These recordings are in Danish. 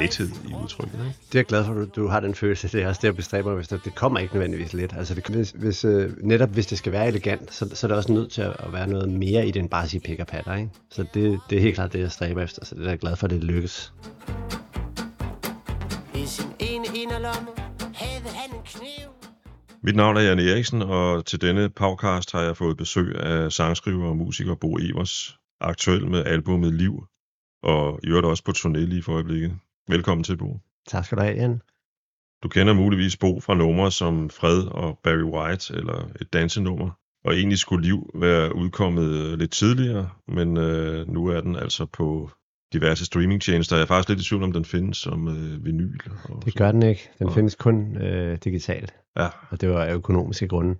lethed i udtrykket. Ikke? Det er jeg glad for, at du, du har den følelse. Det er også det, jeg bestræber mig, hvis det, kommer ikke nødvendigvis let. Altså det, hvis, hvis, øh, netop hvis det skal være elegant, så, så er det også nødt til at, være noget mere i den bare at sige pik og patter. Ikke? Så det, det er helt klart det, jeg stræber efter. Så det er jeg glad for, at det lykkes. I sin ene inderlomme havde han en kniv. Mit navn er Jan Eriksen, og til denne podcast har jeg fået besøg af sangskriver og musiker Bo Evers, aktuel med albumet Liv, og i øvrigt også på turné lige for øjeblikket. Velkommen til, Bo. Tak skal du have, Jan. Du kender muligvis Bo fra numre som Fred og Barry White, eller et dansenummer. Og egentlig skulle Liv være udkommet øh, lidt tidligere, men øh, nu er den altså på diverse streamingtjenester. Jeg er faktisk lidt i tvivl om, den findes som øh, vinyl. Og Det gør den ikke. Den Og- findes kun øh, digitalt, Ja, og det var af økonomiske grunde.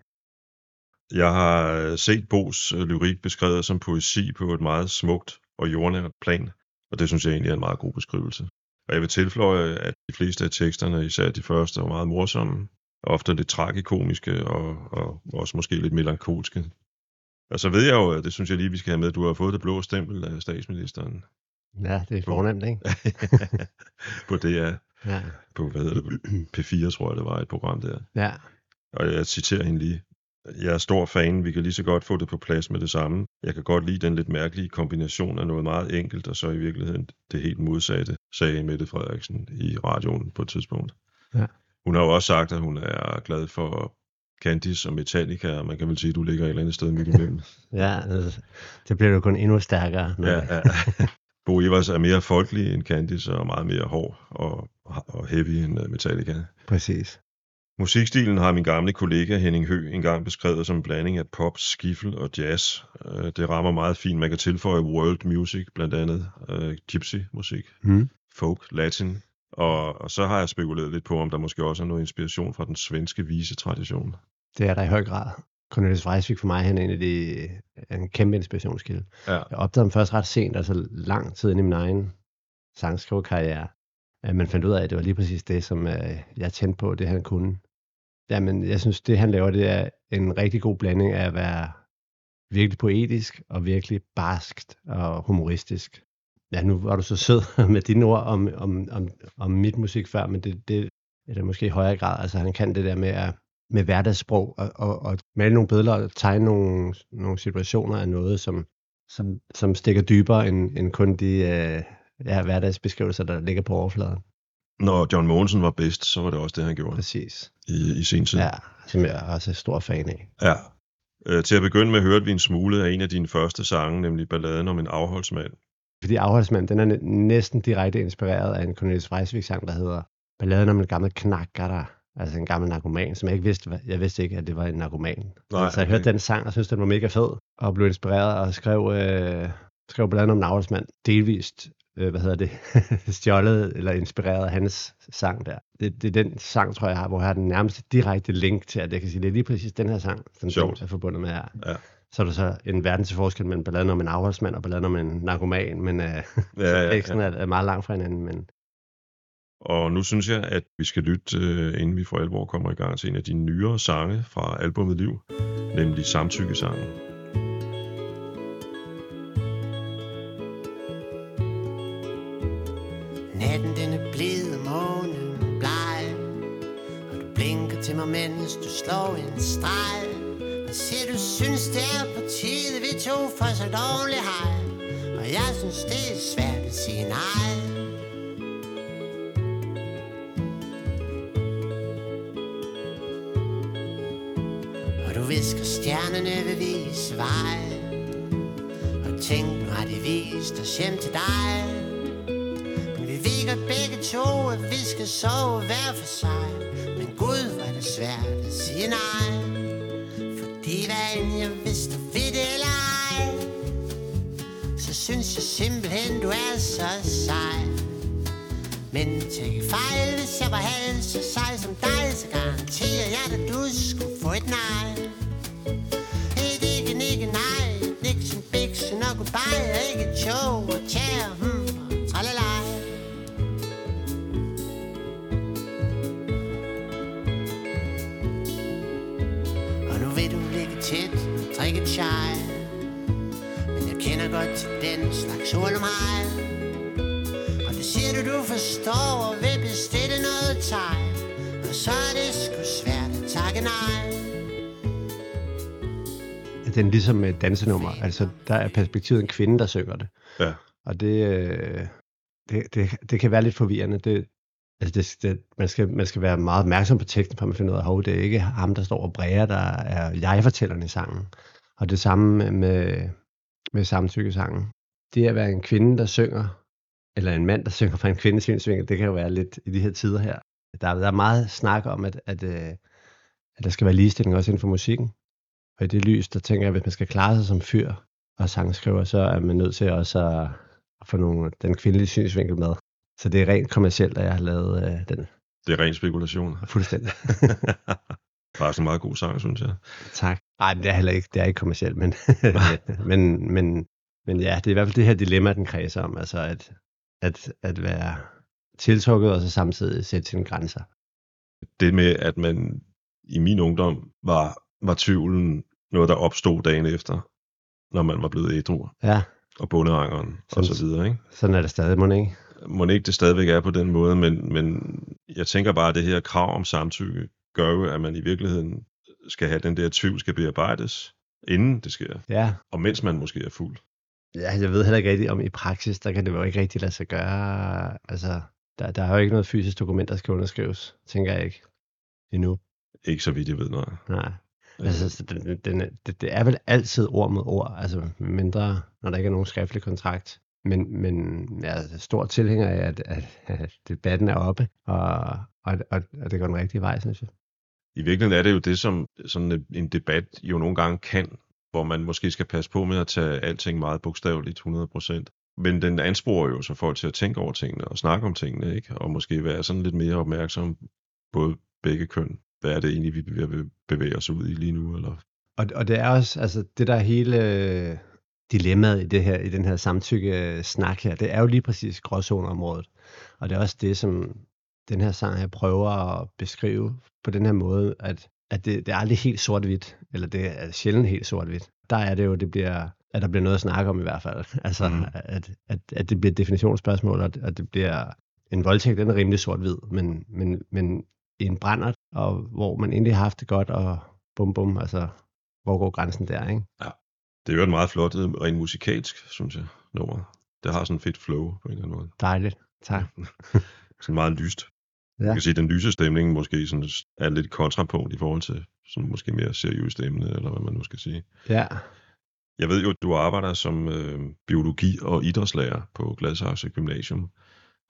Jeg har øh, set Bos øh, lyrik beskrevet som poesi på et meget smukt og jordnært plan, og det synes jeg egentlig er en meget god beskrivelse. Og jeg vil tilføje, at de fleste af teksterne, især de første, er meget morsomme, ofte lidt tragikomiske og, og også måske lidt melankolske. Og så ved jeg jo, at det synes jeg lige, vi skal have med, at du har fået det blå stempel af statsministeren Ja, det er fornemt, ikke? på DR, Ja. på hvad hedder det, P4 tror jeg, det var et program der. ja. Og jeg citerer hende lige. Jeg er stor fan, vi kan lige så godt få det på plads med det samme. Jeg kan godt lide den lidt mærkelige kombination af noget meget enkelt, og så i virkeligheden det helt modsatte, sagde Mette Frederiksen i radioen på et tidspunkt. Ja. Hun har jo også sagt, at hun er glad for Candice og Metallica, og man kan vel sige, at du ligger et eller andet sted midt imellem. Ja, det bliver jo kun endnu stærkere. Ja, ja. Bo Evers er mere folkelig end Candice, og meget mere hård og, og heavy end øh, Metallica. Præcis. Musikstilen har min gamle kollega Henning Hø engang beskrevet som en blanding af pop, skiffel og jazz. Øh, Det rammer meget fint. Man kan tilføje world music, blandt andet øh, gypsy musik, Mm. folk, latin. Og, og så har jeg spekuleret lidt på, om der måske også er noget inspiration fra den svenske visetradition. Det er der i høj grad. Cornelis Vreeswijk for mig, han er en af de, er en kæmpe inspirationskilde. Ja. Jeg opdagede ham først ret sent, altså lang tid inde i min egen sangskriverkarriere. at man fandt ud af, at det var lige præcis det, som øh, jeg tændte på, det han kunne. Jamen, jeg synes, det han laver, det er en rigtig god blanding af at være virkelig poetisk og virkelig barskt og humoristisk. Ja, nu var du så sød med dine ord om, om, om, om mit musik før, men det, det er det måske i højere grad. Altså, han kan det der med at med hverdagssprog og, og, og male nogle billeder og tegne nogle, nogle situationer af noget, som, som, som stikker dybere end, end kun de øh, ja, hverdagsbeskrivelser, der ligger på overfladen. Når John Mogensen var bedst, så var det også det, han gjorde Præcis. i, i sin tid. Ja, som jeg også er stor fan af. Ja. Øh, til at begynde med hørte vi en smule af en af dine første sange, nemlig balladen om en afholdsmand. Fordi Afholdsmand, den er næ- næsten direkte inspireret af en Cornelis Vreeswijk sang, der hedder Balladen om en gammel knakker Altså en gammel narkoman, som jeg ikke vidste, jeg vidste ikke, at det var en narkoman. Nej, så jeg hørte den sang, og synes den var mega fed, og blev inspireret og skrev, øh, skrev Balladen om en afholdsmand, delvist, øh, hvad hedder det, stjålet eller inspireret af hans sang der. Det, det er den sang, tror jeg, har, hvor jeg har den nærmeste direkte link til, at jeg kan sige, det er lige præcis den her sang, som den er forbundet med her. Ja. Så er der så en verden til forskel mellem balladen om en afholdsmand og balladen om en narkoman, men øh, Ja, ja, ja. er, er meget langt fra hinanden. Men Og nu synes jeg, at vi skal lytte, øh, inden vi for alvor kommer i gang til en af de nyere sange fra albumet Liv, nemlig Samtykkesangen. Mens du slår en streg. Og siger, du synes, det er på tide, vi to får så dårlig hej Og jeg synes, det er svært at sige nej. Og du visker, stjernerne vil vise vej. Og tænk, nu har de vist os hjem til dig. Men vi ved godt begge to, at vi skal sove hver for sig det svært at sige nej. Fordi hvad end jeg vidste, fedt eller ej Så synes jeg simpelthen, du er så sej. Men tag fejl, hvis jeg var halv så sej som dig Så garanterer jeg dig, du skulle få et nej. Et ikke, ikke, nej. Nixon, Bixen og goodbye Ikke tjov til den slags mig Og det siger du, du er for står og vil bestille noget teg Og så er det sgu svært at takke nej Den ligesom et dansenummer. Altså, der er perspektivet en kvinde, der synger det. Ja. Og det, øh, det, det, det kan være lidt forvirrende. Det, altså det, det, man, skal, man skal være meget opmærksom på teksten, for man finder ud af, at det er ikke ham, der står og bræger, der er jeg-fortælleren i sangen. Og det samme med, med samtykkesangen. Det at være en kvinde, der synger, eller en mand, der synger fra en kvindes synsvinkel, det kan jo være lidt i de her tider her. Der, der er meget snak om, at, at, øh, at der skal være ligestilling også inden for musikken. Og i det lys, der tænker jeg, at hvis man skal klare sig som fyr og sangskriver, så er man nødt til også at, at få nogle, den kvindelige synsvinkel med. Så det er rent kommercielt, at jeg har lavet øh, den Det er ren spekulation. fuldstændig. Faktisk en meget god sang, synes jeg. tak. Nej, det er heller ikke, det er ikke kommercielt, men, men, men, men ja, det er i hvert fald det her dilemma, den kredser om, altså at, at, at være tiltrukket og så samtidig sætte sine grænser. Det med, at man i min ungdom var, var tvivlen noget, der opstod dagen efter, når man var blevet ædru, Ja, og bundeangeren og så videre, ikke? sådan er det stadig, må ikke? må ikke det stadigvæk er på den måde, men, men jeg tænker bare, at det her krav om samtykke gør jo, at man i virkeligheden skal have den der tvivl skal bearbejdes, inden det sker, Ja, og mens man måske er fuld. Ja, jeg ved heller ikke rigtigt, om i praksis, der kan det jo ikke rigtig lade sig gøre. Altså, der, der er jo ikke noget fysisk dokument, der skal underskrives, tænker jeg ikke. Endnu. Ikke så vidt jeg ved, nej. Nej. Altså, så den, den, det, det er vel altid ord mod ord, altså mindre, når der ikke er nogen skriftlig kontrakt. Men, men jeg er stor tilhænger af, at, at, at debatten er oppe, og, og, og, og det går den rigtige vej, synes jeg. I virkeligheden er det jo det, som sådan en debat jo nogle gange kan, hvor man måske skal passe på med at tage alting meget bogstaveligt 100%. Men den ansporer jo så folk til at tænke over tingene og snakke om tingene, ikke? og måske være sådan lidt mere opmærksom både begge køn. Hvad er det egentlig, vi bevæger os ud i lige nu? Eller? Og, og det er også, altså det der hele øh, dilemmaet i, det her, i den her samtykke-snak her, det er jo lige præcis gråzoneområdet. Og det er også det, som den her sang her prøver at beskrive på den her måde, at, at det, det er aldrig helt sort-hvidt, eller det er sjældent helt sort-hvidt. Der er det jo, det bliver, at der bliver noget at snakke om i hvert fald. Altså, mm. at, at, at det bliver et definitionsspørgsmål, og at det bliver en voldtægt, den er rimelig sort-hvid, men, men, men en brændert, og hvor man egentlig har haft det godt, og bum bum, altså hvor går grænsen der, ikke? Det er jo et meget flot, øh, rent musikalsk, synes jeg, nummer. Det har sådan et fedt flow på en eller anden måde. Dejligt. Tak. Sådan meget lyst. Ja. Jeg kan sige, at den lyse stemning måske sådan er lidt kontrapunkt i forhold til sådan måske mere seriøs emne, eller hvad man nu skal sige. Ja. Jeg ved jo, at du arbejder som øh, biologi- og idrætslærer på Gladsaxe Gymnasium.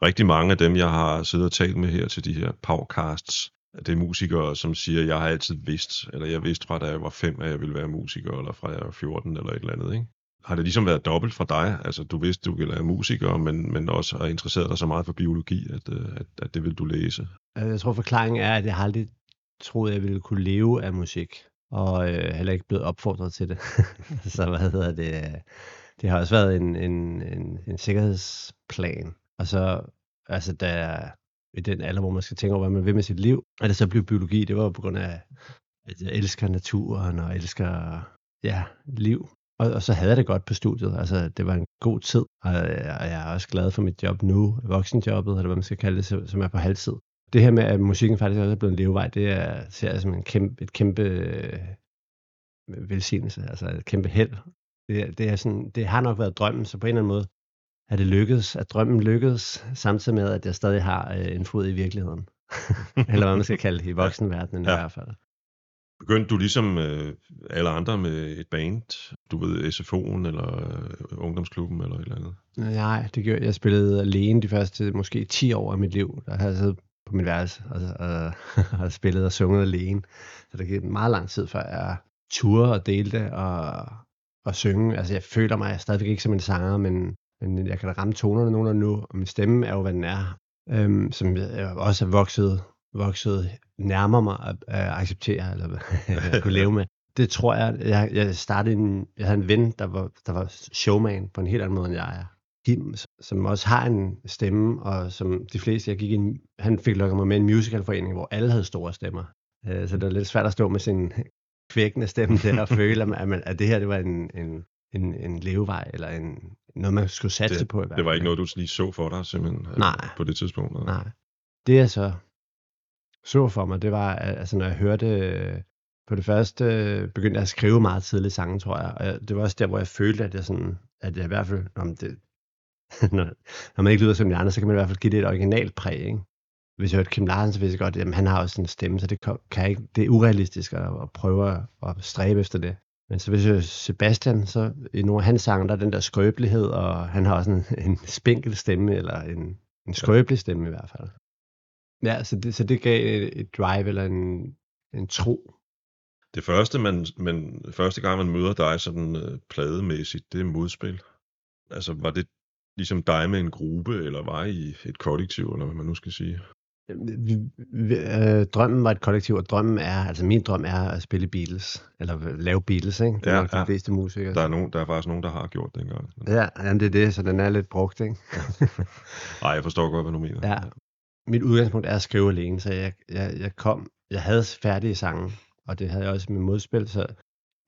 Rigtig mange af dem, jeg har siddet og talt med her til de her podcasts, det er musikere, som siger, jeg har altid vidst, eller jeg vidste fra da jeg var fem, at jeg ville være musiker, eller fra jeg var 14, eller et eller andet, ikke? Har det ligesom været dobbelt for dig? Altså, du vidste, du ville være musiker, men, men også har interesseret dig så meget for biologi, at, øh, at, at det vil du læse. Øh, jeg tror, forklaringen er, at jeg har aldrig troede, jeg ville kunne leve af musik, og øh, heller ikke blevet opfordret til det. så hvad hedder det? Det har også været en, en, en, en sikkerhedsplan. Og så, altså, da i den alder, hvor man skal tænke over, hvad man vil med sit liv, at det så blev biologi, det var på grund af, at jeg elsker naturen, og elsker, ja, liv. Og, og så havde jeg det godt på studiet. Altså, det var en god tid, og, og jeg er også glad for mit job nu, voksenjobbet, eller hvad man skal kalde det, som er på halvtid. Det her med, at musikken faktisk også er blevet en levevej, det er, ser jeg som en kæmpe, et kæmpe øh, velsignelse, altså et kæmpe held. Det, det, er sådan, det har nok været drømmen, så på en eller anden måde er det lykkedes, at drømmen lykkedes, samtidig med, at jeg stadig har øh, en fod i virkeligheden. eller hvad man skal kalde det, i voksenverdenen. Ja. i hvert fald. Begyndte du ligesom øh, alle andre med et band? Du ved, SFO'en eller øh, ungdomsklubben eller et eller andet? Nej, det gjorde jeg. spillede alene de første måske 10 år af mit liv. Der har jeg siddet på mit værelse og, og, og spillet og sunget alene. Så det gik meget lang tid, før jeg turde og delte og, og synge. Altså jeg føler mig stadigvæk ikke som en sanger, men, men jeg kan da ramme tonerne nogle nu, og min stemme er jo, hvad den er. Øhm, som jeg også er vokset, vokset nærmere mig at, at acceptere, eller at kunne leve med. Det tror jeg, jeg, jeg startede en, jeg havde en ven, der var, der var showman på en helt anden måde, end jeg er. Kim, som også har en stemme, og som de fleste, jeg gik ind, han fik lukket mig med en musicalforening, hvor alle havde store stemmer. Øh, Så det var lidt svært at stå med sin kvækkende stemme der og føle, at, man, at det her det var en, en, en, en levevej, eller en, noget, man skulle satse Det- på. I Det var ikke noget, du lige så for dig, simpelthen, øh, Nej. på det tidspunkt? eller? Nej. Det jeg så så for mig, det var, altså når jeg hørte, øh, på det første øh, begyndte jeg at skrive meget tidligt sange, tror jeg. Og det var også der, hvor jeg følte, at jeg sådan, at jeg i hvert fald, om det, når, når man ikke lyder som de andre, så kan man i hvert fald give det et originalt præg, ikke? Hvis jeg hørte Kim Larsen, så vidste jeg godt, at jamen, han har også en stemme, så det kan, ikke, det er urealistisk at, at prøve at, at stræbe efter det. Men så hvis jeg Sebastian, så i nogle af hans sange, der er den der skrøbelighed, og han har også en, en spinkel stemme, eller en, en skrøbelig stemme i hvert fald. Ja, så det, så det gav et, et drive eller en, en tro. Det første, man, men første gang, man møder dig sådan øh, plademæssigt, det er modspil. Altså, var det ligesom dig med en gruppe, eller var I et kollektiv, eller hvad man nu skal sige? Vi, vi, øh, drømmen var et kollektiv, og drømmen er, altså min drøm er at spille Beatles, eller lave Beatles, ikke? Det er Ja, nok de ja. fleste musikere. Der er, nogen, der er faktisk nogen, der har gjort det engang. Ja, jamen det er det, så den er lidt brugt, ikke? Ej, jeg forstår godt, hvad du mener. Ja. Mit udgangspunkt er at skrive alene, så jeg, jeg, jeg kom, jeg havde færdige sange, og det havde jeg også med modspil, så,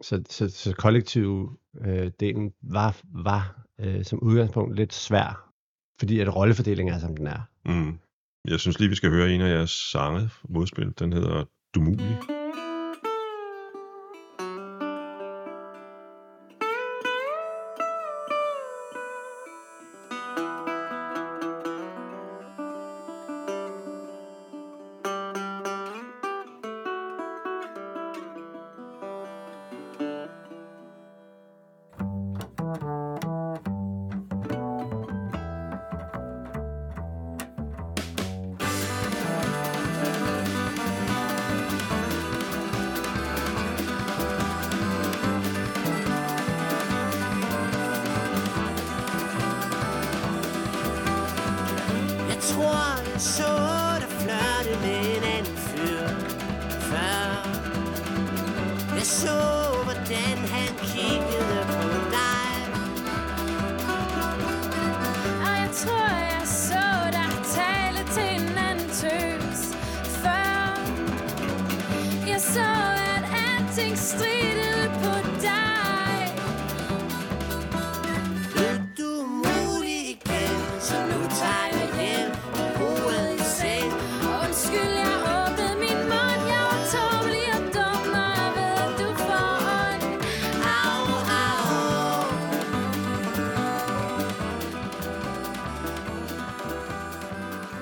så, så, så kollektiv øh, delen var, var øh, som udgangspunkt lidt svær, fordi at rollefordelingen er, som den er. Mm. Jeg synes lige, vi skal høre en af jeres sange, modspil. Den hedder Du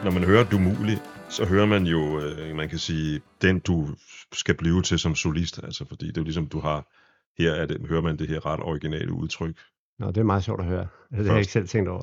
Når man hører Du mulig, så hører man jo, øh, man kan sige, den du skal blive til som solist. Altså, fordi det er jo ligesom, du har, her er det, hører man det her ret originale udtryk. Nå, det er meget sjovt at høre. Det har jeg ikke selv tænkt over.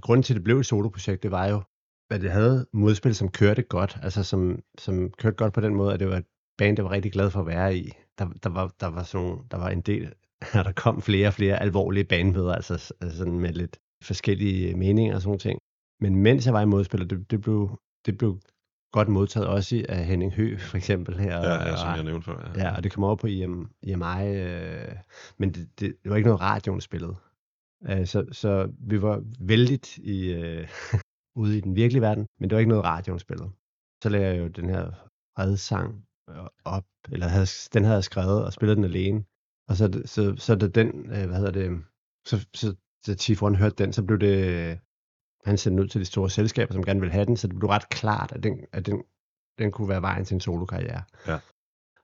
Grunden til, at det blev et soloprojekt, det var jo, at det havde modspil, som kørte godt. Altså som, som kørte godt på den måde, at det var et band, der var rigtig glad for at være i. Der, der, var, der, var, sådan, der var en del, der kom flere og flere alvorlige bandmøder, altså, altså sådan med lidt forskellige meninger og sådan ting. Men mens jeg var i modspil, og det, det, blev, det blev godt modtaget også af Henning Hø, for eksempel her. Ja, ja, og- som jeg nævnte før. Ja, og det kom over på IM, IMI, øh, men det, det, det var ikke noget radioen spillede. Øh, så, så vi var vældigt i, øh, ude i den virkelige verden, men det var ikke noget radioen spillede. Så lagde jeg jo den her redsang øh, op, eller havde, den havde jeg skrevet og spillet den alene. Og så, så, så da den, øh, hvad hedder det, så, så da Chief One hørte den, så blev det, han sendte den ud til de store selskaber, som gerne ville have den, så det blev ret klart, at den, at den, den kunne være vejen til en solokarriere.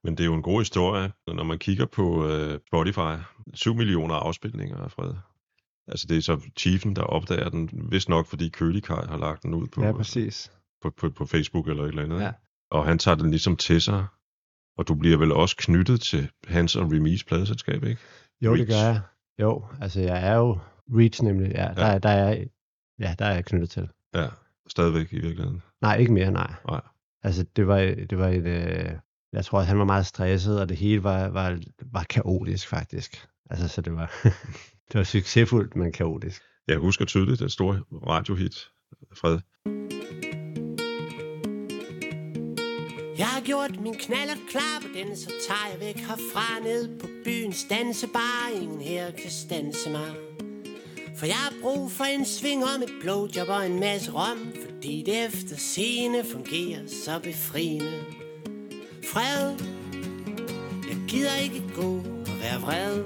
Men det er jo en god historie, når man kigger på øh, Spotify. 7 millioner afspilninger af Fred. Altså det er så Chiefen, der opdager den, vist nok fordi Kølikaj har lagt den ud på, Ja, præcis. på, på, på Facebook eller et eller andet. Ja. Og han tager den ligesom til sig, og du bliver vel også knyttet til hans og Remis pladeselskab, ikke? Jo, det Reach. gør jeg. Jo, altså jeg er jo Reach nemlig. Ja, der, Ja. Der, er, ja, der er jeg knyttet til. Ja, stadigvæk i virkeligheden. Nej, ikke mere, nej. Nej. Altså det var, det var et, øh, jeg tror, at han var meget stresset, og det hele var, var, var kaotisk faktisk. Altså så det var, det var succesfuldt, men kaotisk. Jeg husker tydeligt det store radiohit, Fred. Jeg har gjort min knallert klar på den, så tager jeg væk herfra ned på byens dansebar. Ingen her kan stanse mig. For jeg har brug for en sving om et blowjob og en masse rom, fordi det efter scene fungerer så befriende. Fred, jeg gider ikke gå og være vred.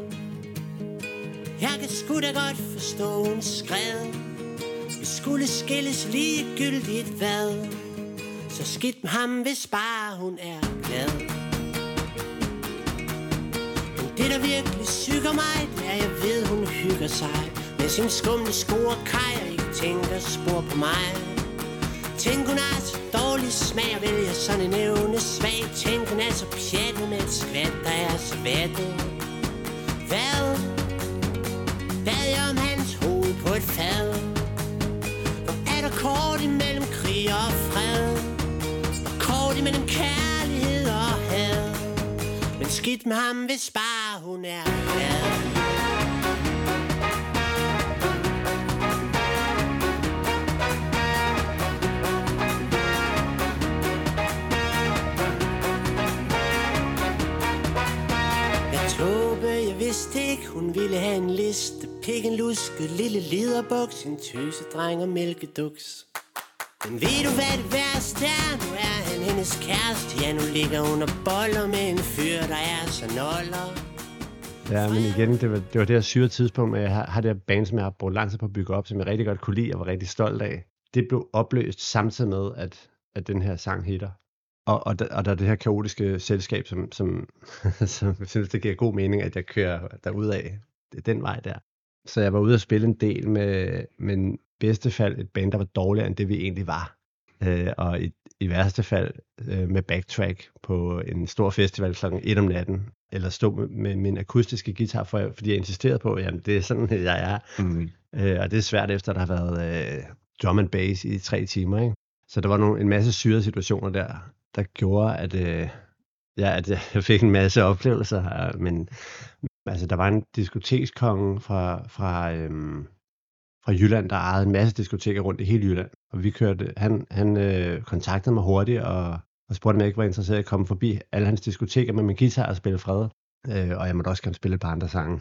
Jeg kan sgu da godt forstå, en skred. Vi skulle skilles ligegyldigt hvad. Så skidt med ham, hvis bare hun er glad. Men det der virkelig syger mig Det er, jeg ved, hun hygger sig. Med sin skumle sko og kaj Og ikke tænker spor på mig. Tænk hun har så dårlig smag Og vælger sådan en evne svag. Tænk hun er så pjattet med et skvat Der er så vattet. Hvad? Hvad jeg om hans hoved på et fad? Hvor er der kort imellem krig og fred? Og kort imellem kærlighed og had. Men skidt med ham, hvis bare hun er glad. Hun ville have en liste Pik en lusket lille liderbuks En tøsedreng og mælkeduks Men ved du hvad det værste er? Nu er han hendes kæreste Ja, nu ligger hun og boller med en fyr, der er så noller Ja, men igen, det var det, var det her syre tidspunkt, at jeg har, har det her band, som jeg har brugt lang tid på at bygge op, som jeg rigtig godt kunne lide og var rigtig stolt af. Det blev opløst samtidig med, at, at den her sang hitter. Og, og, der, og der er det her kaotiske selskab, som, som, som synes, det giver god mening, at jeg kører derudad. Det er den vej der. Så jeg var ude og spille en del med, men bedste fald et band, der var dårligere end det, vi egentlig var. Øh, og i, i værste fald øh, med backtrack på en stor festival kl. 1 om natten, eller stå med, med min akustiske guitar, for, fordi jeg insisterede på, at det er sådan, jeg er. Mm. Øh, og det er svært efter, at der har været øh, drum and bass i tre timer. Ikke? Så der var nogle, en masse syrede situationer der, der gjorde, at, øh, ja, at jeg fik en masse oplevelser. her. Men altså, der var en diskotekskonge fra, fra, øhm, fra Jylland, der ejede en masse diskoteker rundt i hele Jylland. Og vi kørte, han, han øh, kontaktede mig hurtigt og, og spurgte, om jeg ikke var interesseret i at komme forbi alle hans diskoteker med min guitar og spille fred. Øh, og jeg måtte også gerne spille et par andre sange.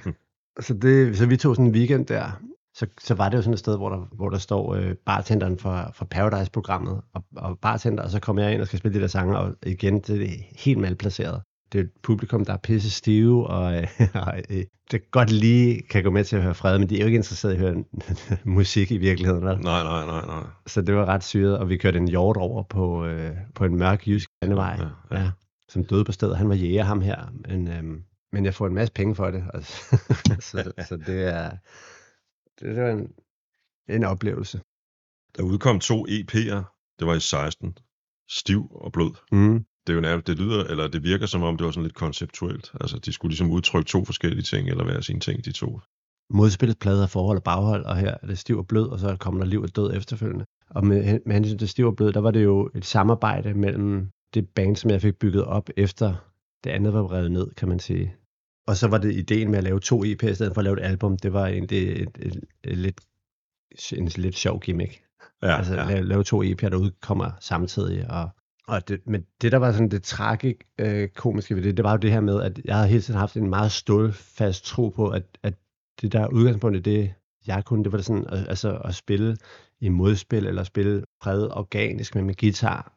så, det, så vi tog sådan en weekend der. Så, så var det jo sådan et sted, hvor der, hvor der står øh, bartenderen fra, fra Paradise-programmet og, og bartender, og så kommer jeg ind og skal spille de der sange, og igen, det er helt malplaceret. Det er et publikum, der er pisse stive, og, øh, og øh, det godt lige kan gå med til at høre fred, men de er jo ikke interesseret i at høre musik i virkeligheden. Vel? Nej, nej, nej, nej. Så det var ret syret, og vi kørte en hjort over på, øh, på en mørk jysk landevej, Ja, ja, ja. som døde på stedet. Han var jæger, ham her, men, øhm, men jeg får en masse penge for det. Altså. så, så det er det, det var en, en oplevelse. Der udkom to EP'er. Det var i 16. Stiv og blød. Mm. Det er jo nærmest, det lyder, eller det virker som om, det var sådan lidt konceptuelt. Altså, de skulle ligesom udtrykke to forskellige ting, eller hver sine ting, de to. Modspillet plade af forhold og baghold, og her er det stiv og blød, og så kommer der liv og død efterfølgende. Og med, med hensyn til stiv og blød, der var det jo et samarbejde mellem det band, som jeg fik bygget op efter det andet var revet ned, kan man sige. Og så var det ideen med at lave to EP'er i stedet for at lave et album, det var egentlig et, et, et, lidt, en lidt sjov gimmick. Ja, altså ja. lave, lave to EP'er, der udkommer samtidig. Og, og det, men det, der var sådan det tragik øh, komiske ved det, det var jo det her med, at jeg havde hele tiden haft en meget stålfast tro på, at, at det der udgangspunkt i det, jeg kunne, det var sådan, at, altså at spille i modspil, eller spille fred organisk med min guitar.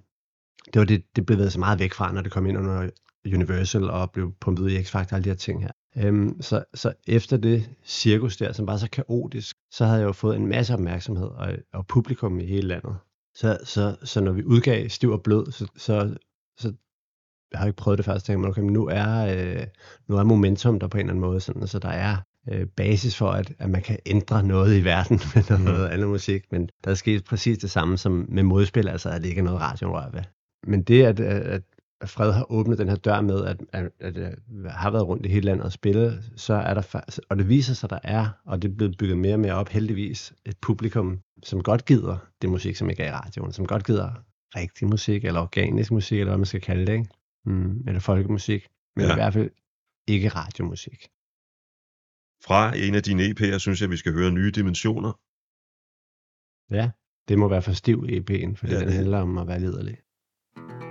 det var det, det blev så meget væk fra, når det kom ind under Universal og blev pumpet ud i X-Factor og alle de her ting her. Øhm, så, så efter det cirkus der, som var så kaotisk, så havde jeg jo fået en masse opmærksomhed og, og publikum i hele landet. Så, så, så når vi udgav Stiv og Blød, så, så, så jeg har ikke prøvet det først, jeg, okay, men nu er, øh, nu er momentum der på en eller anden måde, sådan, så der er øh, basis for, at, at man kan ændre noget i verden med noget mm. andet musik, men der er sket præcis det samme som med modspil, altså at det ikke er noget radionrør ved. Men det, at, at Fred har åbnet den her dør med, at, at, at jeg har været rundt i hele landet og spille, så er der og det viser sig, der er, og det er blevet bygget mere og mere op, heldigvis, et publikum, som godt gider det musik, som ikke er i radioen, som godt gider rigtig musik, eller organisk musik, eller hvad man skal kalde det, ikke? Mm, eller folkemusik, men Ja. i hvert fald ikke radiomusik. Fra en af dine EP'er, synes jeg, vi skal høre nye dimensioner. Ja, det må være for stiv EP'en, fordi Ja, ja, den det- handler om at være liderlig. Der er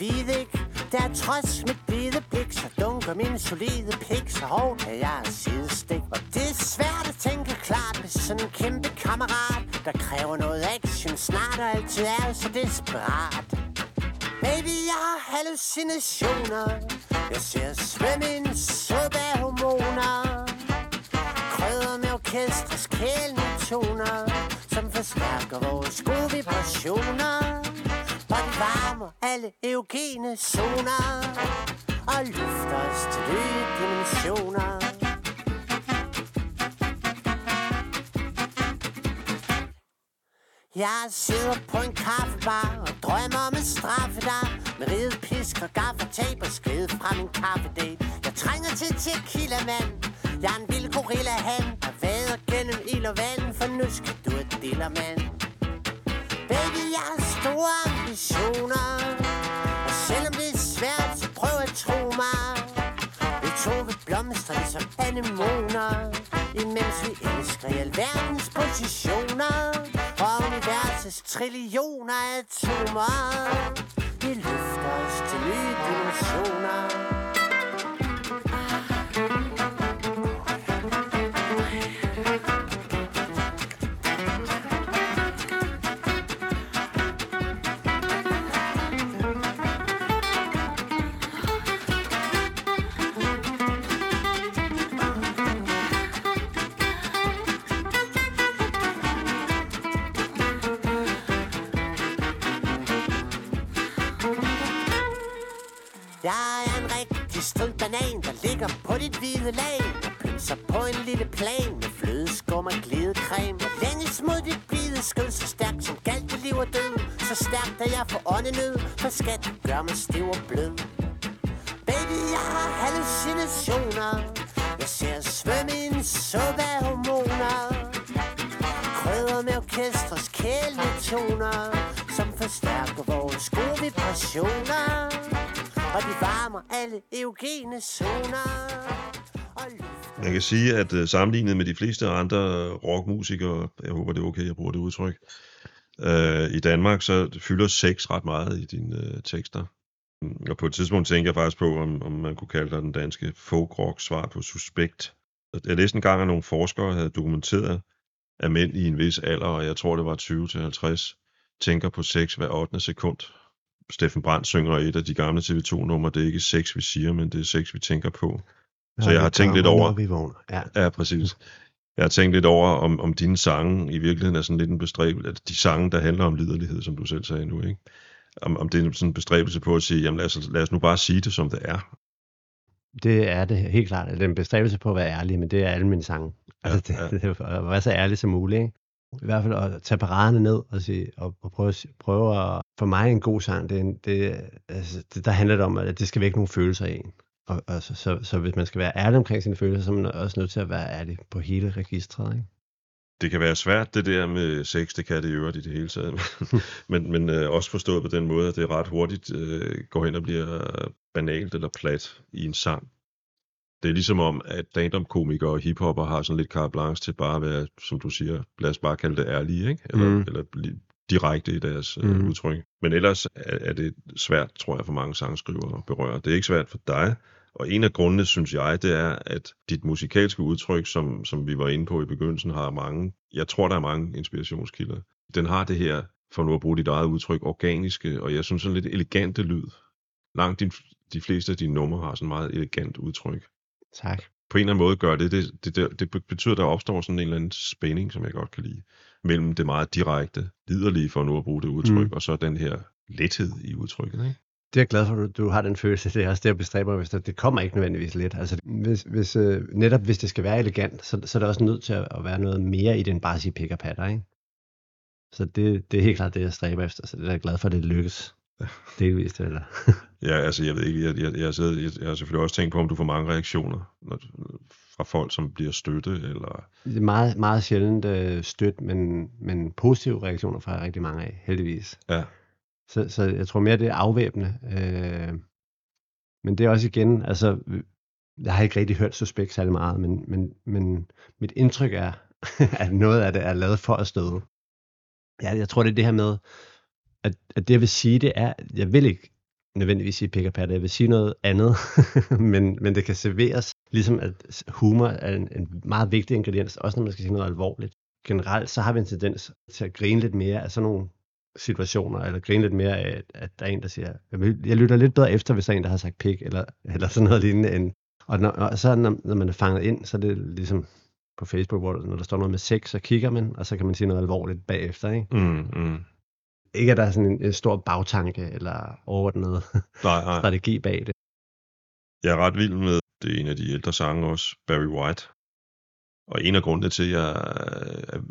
noget, du ikke? Der er trods mit hvide blik, så dunker min solide pik, så hårdt kan jeg en sidestik. Og det er svært at tænke klart med sådan en kæmpe kammerat, der kræver noget action snart og altid er så desperat. Baby, jeg har hallucinationer, jeg ser svømme i en suppe af hormoner. Krydder med orkestrets kælende toner, som forstærker vores gode vibrationer. Varmer alle eugene zoner Og løfter os til nye dimensioner. Jeg sidder på en kaffebar og drømmer om at straffe dig Med ridet pisk og gaffatape og skridt fra min kaffedate. Jeg trænger til tequila, mand. Jeg er en vild gorilla han. Der vader gennem ild og vand For nu skal du et diller, mand. Baby, jeg er store ambitioner. Og selvom det er svært, så prøv at tro mig. Vi to vil blomstre som anemoner Imens vi elsker i alverdens positioner. Og universets trillioner atomer Vi løfter os til nye dimensioner. På dit hvide lag. Og på en lille plan med flødeskum og glidecreme. Og længes mod dit blide skød, så stærkt som galt det liv og død. Så stærkt, at jeg får åndenød, for skat du gør mig stiv og blød. Baby, jeg har hallucinationer. Jeg ser svømme i en suppe af hormoner. Krydder med orkestrets kæletoner Som forstærker vores gode vibrationer. Og de varmer alle eugene zoner Man kan sige, at uh, sammenlignet med de fleste andre rockmusikere, jeg håber det er okay, jeg bruger det udtryk, uh, i Danmark, så fylder sex ret meget i dine uh, tekster. Mm, og på et tidspunkt tænker jeg faktisk på, om, om man kunne kalde dig den danske folk svar på Suspekt. Jeg læste en gang, at nogle forskere havde dokumenteret, at mænd i en vis alder, og jeg tror det var 20-50, tænker på sex hver 8. sekund. Steffen Brandt synger et af de gamle TV2-numre, det er ikke sex, vi siger, men det er sex, vi tænker på. Så jeg har tænkt lidt over- Vi vågner. Ja. Ja, præcis. Jeg har tænkt lidt over, om, om dine sange i virkeligheden er sådan lidt en bestræbelse, at de sange, der handler om liderlighed, som du selv sagde nu, ikke? Om, om det er sådan en bestræbelse på at sige, jamen lad os, lad os nu bare sige det, som det er. Det er det helt klart. Det er en bestræbelse på at være ærlig, men det er alle mine sange. Altså, det, ja. det, det, at være så ærlig som muligt. Ikke? I hvert fald at tage paraderne ned og, sige, og, og prøve, prøve at... For mig en god sang, det, en- det, altså, det, der handler det om, at det skal vække nogle følelser i en. Og, og så, så, så, hvis man skal være ærlig omkring sine følelser, så er man også nødt til at være ærlig på hele registret. Ikke? Det kan være svært, det der med sex, det kan det i øvrigt i det hele taget. men men øh, også forstået på den måde, at det ret hurtigt øh, går hen og bliver banalt eller plat i en sang. Det er ligesom om, at stand-up-komikere og hiphopper har sådan lidt carte blanche til bare at være, som du siger, lad os bare kalde det ærlige, ikke? Eller, Mm. eller direkte i deres øh, Mm. udtryk. Men ellers er, er det svært, tror jeg, for mange sangskrivere at berøre. Det er ikke svært for dig, og en af grundene, synes jeg, det er, at dit musikalske udtryk, som, som vi var inde på i begyndelsen, har mange, jeg tror, der er mange inspirationskilder. Den har det her, for nu at bruge dit eget udtryk, organiske, og jeg synes sådan lidt elegante lyd. Langt de, de fleste af dine numre har sådan meget elegant udtryk. Tak. På en eller anden måde gør det, det, det, det, det betyder, at der opstår sådan en eller anden spænding, som jeg godt kan lide, mellem det meget direkte, liderlige, for nu at bruge det udtryk, Mm. og så den her lethed i udtrykket. Ikke? Det er jeg glad for, at du, du har den følelse. Det er også det, jeg bestræber mig, hvis det, kommer ikke nødvendigvis let. Altså, hvis, hvis, øh, netop hvis det skal være elegant, så, så er det også nødt til at, at være noget mere i den bare at sige pik og patter, ikke? Så det, det er helt klart det, jeg stræber efter. Så det er jeg glad for, at det lykkes. Delvist, eller? Ja, altså jeg ved ikke, jeg, jeg, jeg, sidder, jeg, jeg har selvfølgelig også tænkt på, om du får mange reaktioner når, fra folk, som bliver støtte, eller... Det er meget, meget sjældent øh, stødt, men, men positive reaktioner fra rigtig mange af, heldigvis. Ja, Så, så jeg tror mere, det er afvæbnende. Øh, men det er også igen, altså, jeg har ikke rigtig hørt Suspekt særlig meget, men, men, men mit indtryk er, at noget af det er lavet for at støde. Ja, jeg tror, det er det her med, at, at det jeg vil sige, det er, jeg vil ikke nødvendigvis sige pik og jeg vil sige noget andet, men, men det kan serveres, ligesom at humor er en, en meget vigtig ingrediens, også når man skal sige noget alvorligt. Generelt så har vi en tendens til at grine lidt mere af sådan nogle situationer, eller grine lidt mere af, at der er en, der siger, jeg, jeg lytter lidt bedre efter, hvis der er en, der har sagt pik, eller, eller sådan noget lignende. End, og, når, og så når, når man er fanget ind, så er det ligesom på Facebook, hvor når der står noget med sex, så kigger man, og så kan man sige noget alvorligt bagefter. Ikke, Mm, mm ikke at der er sådan en, stor bagtanke, eller overordnet Nej, nej. strategi bag det. Jeg er ret vild med, det er en af de ældre sange også, Barry White. Og en af grundene til, at jeg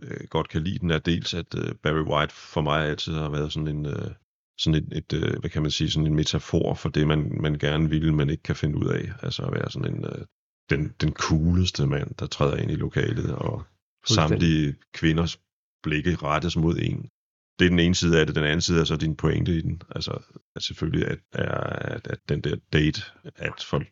øh, godt kan lide den, er dels, at øh, Barry White for mig altid har været sådan en, øh, sådan et, et øh, hvad kan man sige, sådan en metafor for det, man, man gerne vil, men ikke kan finde ud af. Altså at være sådan en, øh, den, den cooleste mand, der træder ind i lokalet, og samtlige kvinders blikke rettes mod en. Det er den ene side af det. Den anden side er så din pointe i den. Altså, at selvfølgelig at, at, at den der date, at folk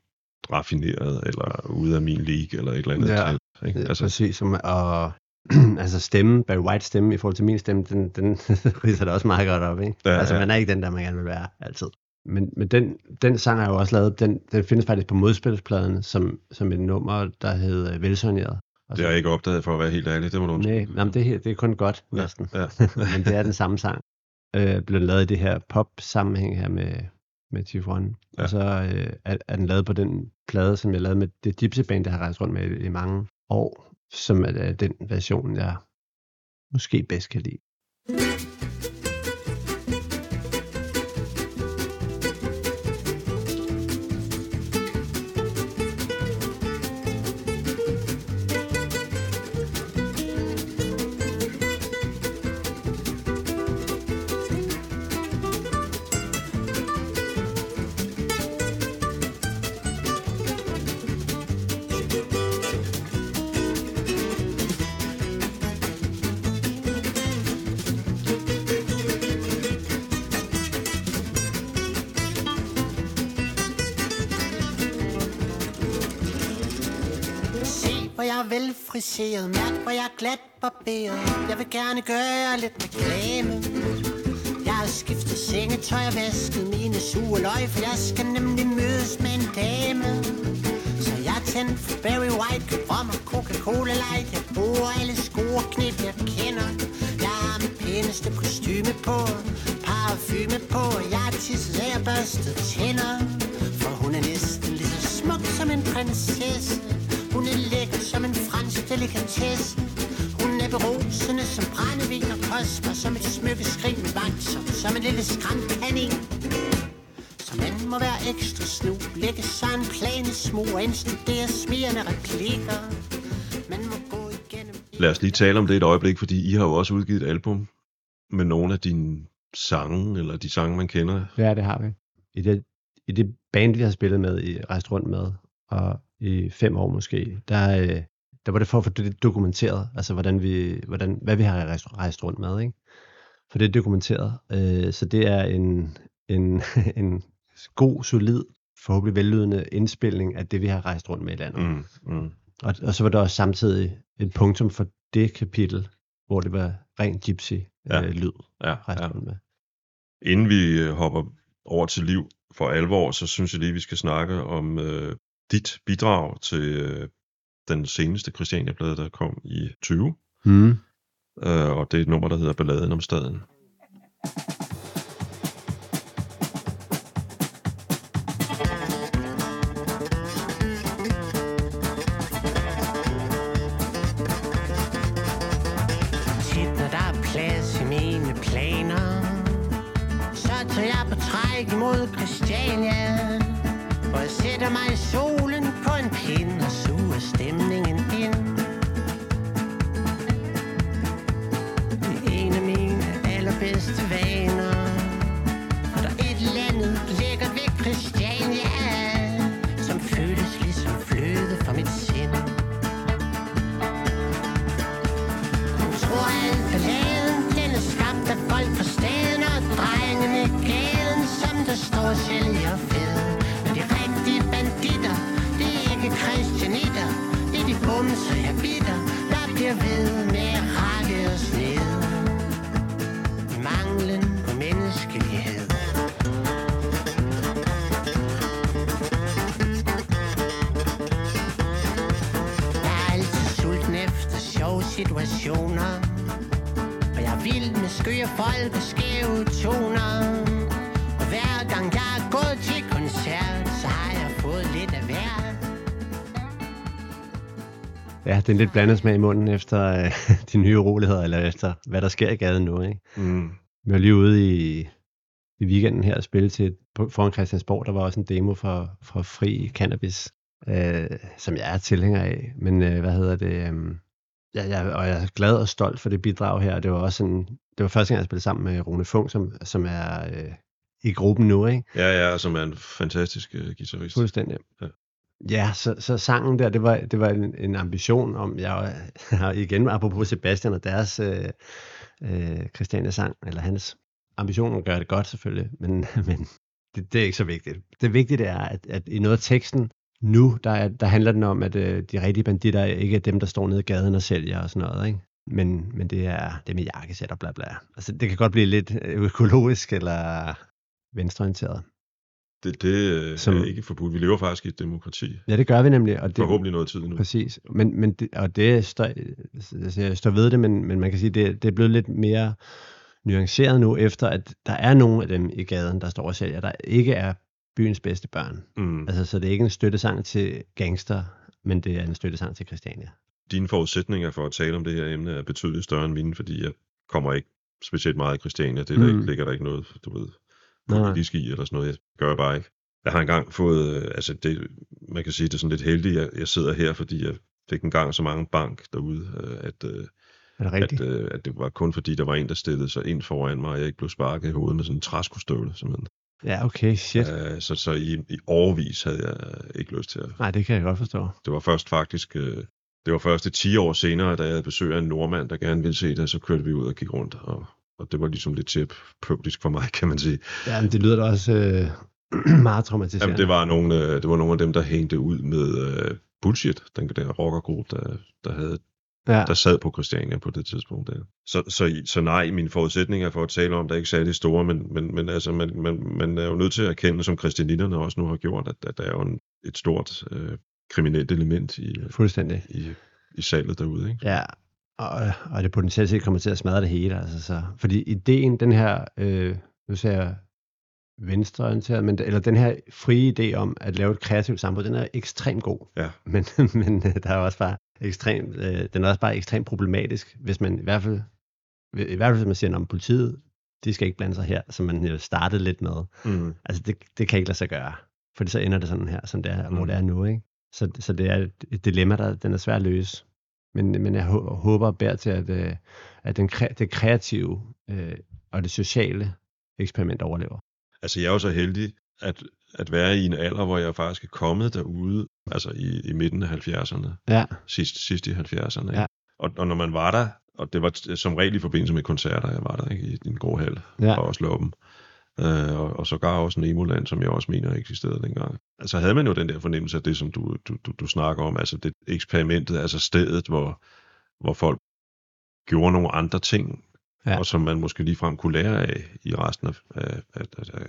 raffineret, eller ude af min league, eller et eller andet. Ja. Alt, ikke? Altså, præcis, som, og altså stemme, Barry White stemme i forhold til min stemme, den, den ridser det også meget godt op, ikke? Ja, Ja, altså ja. man er ikke den der, man gerne vil være altid. Men, men den, den sang er jo også lavet, den, den findes faktisk på modspilspladen som, som et nummer, der hedder Velsoneret. Og det har jeg ikke opdaget, for at være helt ærlig. Det må du undskylde. Nej, jamen det, her, det er kun godt, Ja, næsten. ja. men det er den samme sang. Øh, blev lavet i det her pop-sammenhæng her med, med Chief One. Ja. Og så øh, er, er den lavet på den plade, som jeg lavede med det Gypsy Band, jeg har rejst rundt med i, i mange år, som er, er den version, jeg måske bedst kan lide. Skiftet og vasket mine sure løg, for jeg skal nemlig mødes med en dame. Så jeg tændte for Barry White, rom og Coca-Cola Light. Jeg bruger alle scoreknip, jeg kender. Jeg har mit pæneste kostyme på, parfume på. Jeg har tisset af og børstet tænder. For hun er næsten lige så smuk som en prinsesse. Hun er lækker som en fransk delikatesse. Hun er berusende som brændevin og kosmer som lille skræmkanin. Så man må være ekstra snu, lægge sig en plan i smug og indstudere smirrende replikker. Man må gå igennem... Lad os lige tale om det et øjeblik, fordi I har jo også udgivet et album med nogle af dine sange, eller de sange, man kender. Ja, det har vi. I det, i det band, vi har spillet med, i rejst rundt med, og i fem år måske, der, øh, der var det for at få det dokumenteret, altså hvordan vi, hvordan, hvad vi har rejst, rejst rundt med, ikke? For det er dokumenteret. Øh, så det er en, en, en god, solid, forhåbentlig vellydende indspilning af det, vi har rejst rundt med i landet. Mm, mm. Og, og så var der også samtidig et punktum for det kapitel, hvor det var ren gypsy Ja. øh, lyd, Ja, rejst ja. rundt med. Inden vi øh, hopper over til liv for alvor, så synes jeg lige, vi skal snakke om øh, dit bidrag til øh, den seneste Christiania-plade, der kom i 20. Mm. Øh, og det er et nummer, der hedder Balladen om staden. Det er en lidt blandet smag i munden efter øh, de nye uroligheder, eller efter hvad der sker i gaden nu. Ikke? Mm. Vi var lige ude i, i weekenden her og spille til foran Christiansborg. Der var også en demo for, for fri cannabis, øh, som jeg er tilhænger af. Men øh, hvad hedder det? Øh, ja, jeg, og jeg er glad og stolt for det bidrag her. Det var også en, det var første gang, jeg spillede sammen med Rune Funk, som, som er øh, i gruppen nu, ikke? Ja, ja, som er en fantastisk uh, guitarist. Fuldstændig. Ja. Ja, så, så sangen der, det var, det var en, en ambition om, jeg har igen, apropos Sebastian og deres øh, øh, Christiania sang, eller hans ambition om at gøre det godt selvfølgelig, men, men det, det er ikke så vigtigt. Det vigtige er, at, at i noget af teksten nu, der, er, der handler den om, at øh, de rigtige banditter ikke er dem, der står nede i gaden og sælger og sådan noget, ikke? Men, men det er det med jakkesæt og bla bla. Altså, det kan godt blive lidt økologisk eller venstreorienteret. Det, det øh, Som- er ikke forbudt. Vi lever faktisk i et demokrati. Ja, det gør vi nemlig. Og det, Forhåbentlig noget tid nu. Præcis, men, men det, og det står, altså jeg står ved det, men, men man kan sige, det, det er blevet lidt mere nuanceret nu, efter at der er nogle af dem i gaden, der står og sælger, der ikke er byens bedste børn. Mm. Altså, så det er ikke en støttesang til gangster, men det er en støttesang til Christiania. Dine forudsætninger for at tale om det her emne er betydeligt større end mine, fordi jeg kommer ikke specielt meget i Christiania. Det er der Mm. ikke, ligger der ikke noget, du ved, Nej. politisk i eller sådan noget. Jeg gør jeg bare ikke. Jeg har engang fået, øh, altså det, man kan sige, det er sådan lidt heldigt, at jeg sidder her, fordi jeg fik engang så mange bank derude, øh, at, øh, Er det at, rigtigt? øh, at det var kun fordi, der var en, der stillede sig ind foran mig, og jeg ikke blev sparket i hovedet med sådan en træskostøvle, simpelthen. Ja, okay, shit. Øh, så så i, i overvis havde jeg ikke lyst til at... Nej, det kan jeg godt forstå. Det var først faktisk... Øh, det var først et 10 år senere, da jeg havde besøg af en nordmand, der gerne ville se det, så kørte vi ud og gik rundt, og, og det var ligesom lidt terapeutisk for mig, kan man sige. Ja, men det lyder da også øh, meget traumatiserende. Jamen, det var nogle, øh, det var nogle af dem, der hængte ud med øh, Bullshit, den der rockergruppe, der, der, havde, ja. der sad på Christiania på det tidspunkt. Der. Så, så, så nej, mine forudsætninger for at tale om det er ikke særlig store, men, men, men altså, man, man, man er jo nødt til at erkende, som christianitterne også nu har gjort, at, at der er jo en, et stort øh, kriminelt element i, Fuldstændig. i, i salget derude. Ikke? Ja, og, og det potentielt set kommer til at smadre det hele. Altså, så. Fordi ideen, den her, øh, nu siger jeg venstreorienteret, men, eller den her frie idé om at lave et kreativt samfund, den er ekstremt god. Ja. Men, men øh, der er også bare ekstremt, øh, den er også bare ekstremt problematisk, hvis man i hvert fald, i hvert fald hvis man siger, om politiet, de skal ikke blande sig her, som man jo startede lidt med. Mm. Altså det, det kan ikke lade sig gøre, fordi så ender det sådan her, som det er, hvor Mm. det er nu, ikke? Så, så det er et, et dilemma, der den er svær at løse. Men, men jeg hå- håber og bærer til, at, øh, at den, det kreative øh, og det sociale eksperiment overlever. Altså, jeg er jo så heldig at, at være i en alder, hvor jeg faktisk er kommet derude, altså i, i midten af 70'erne, Ja, sidst, sidst i 70'erne. Ja. Og, og når man var der, og det var som regel i forbindelse med koncerter, jeg var der ikke, i den gode hal, ja, og også Loppen. Øh, og, og sågar også Nemoland, som jeg også mener eksisterede dengang. Altså havde man jo den der fornemmelse af det, som du, du, du, du snakker om, altså det eksperimentet, altså stedet, hvor, hvor folk gjorde nogle andre ting, Ja. og som man måske ligefrem kunne lære af i resten af, af, af,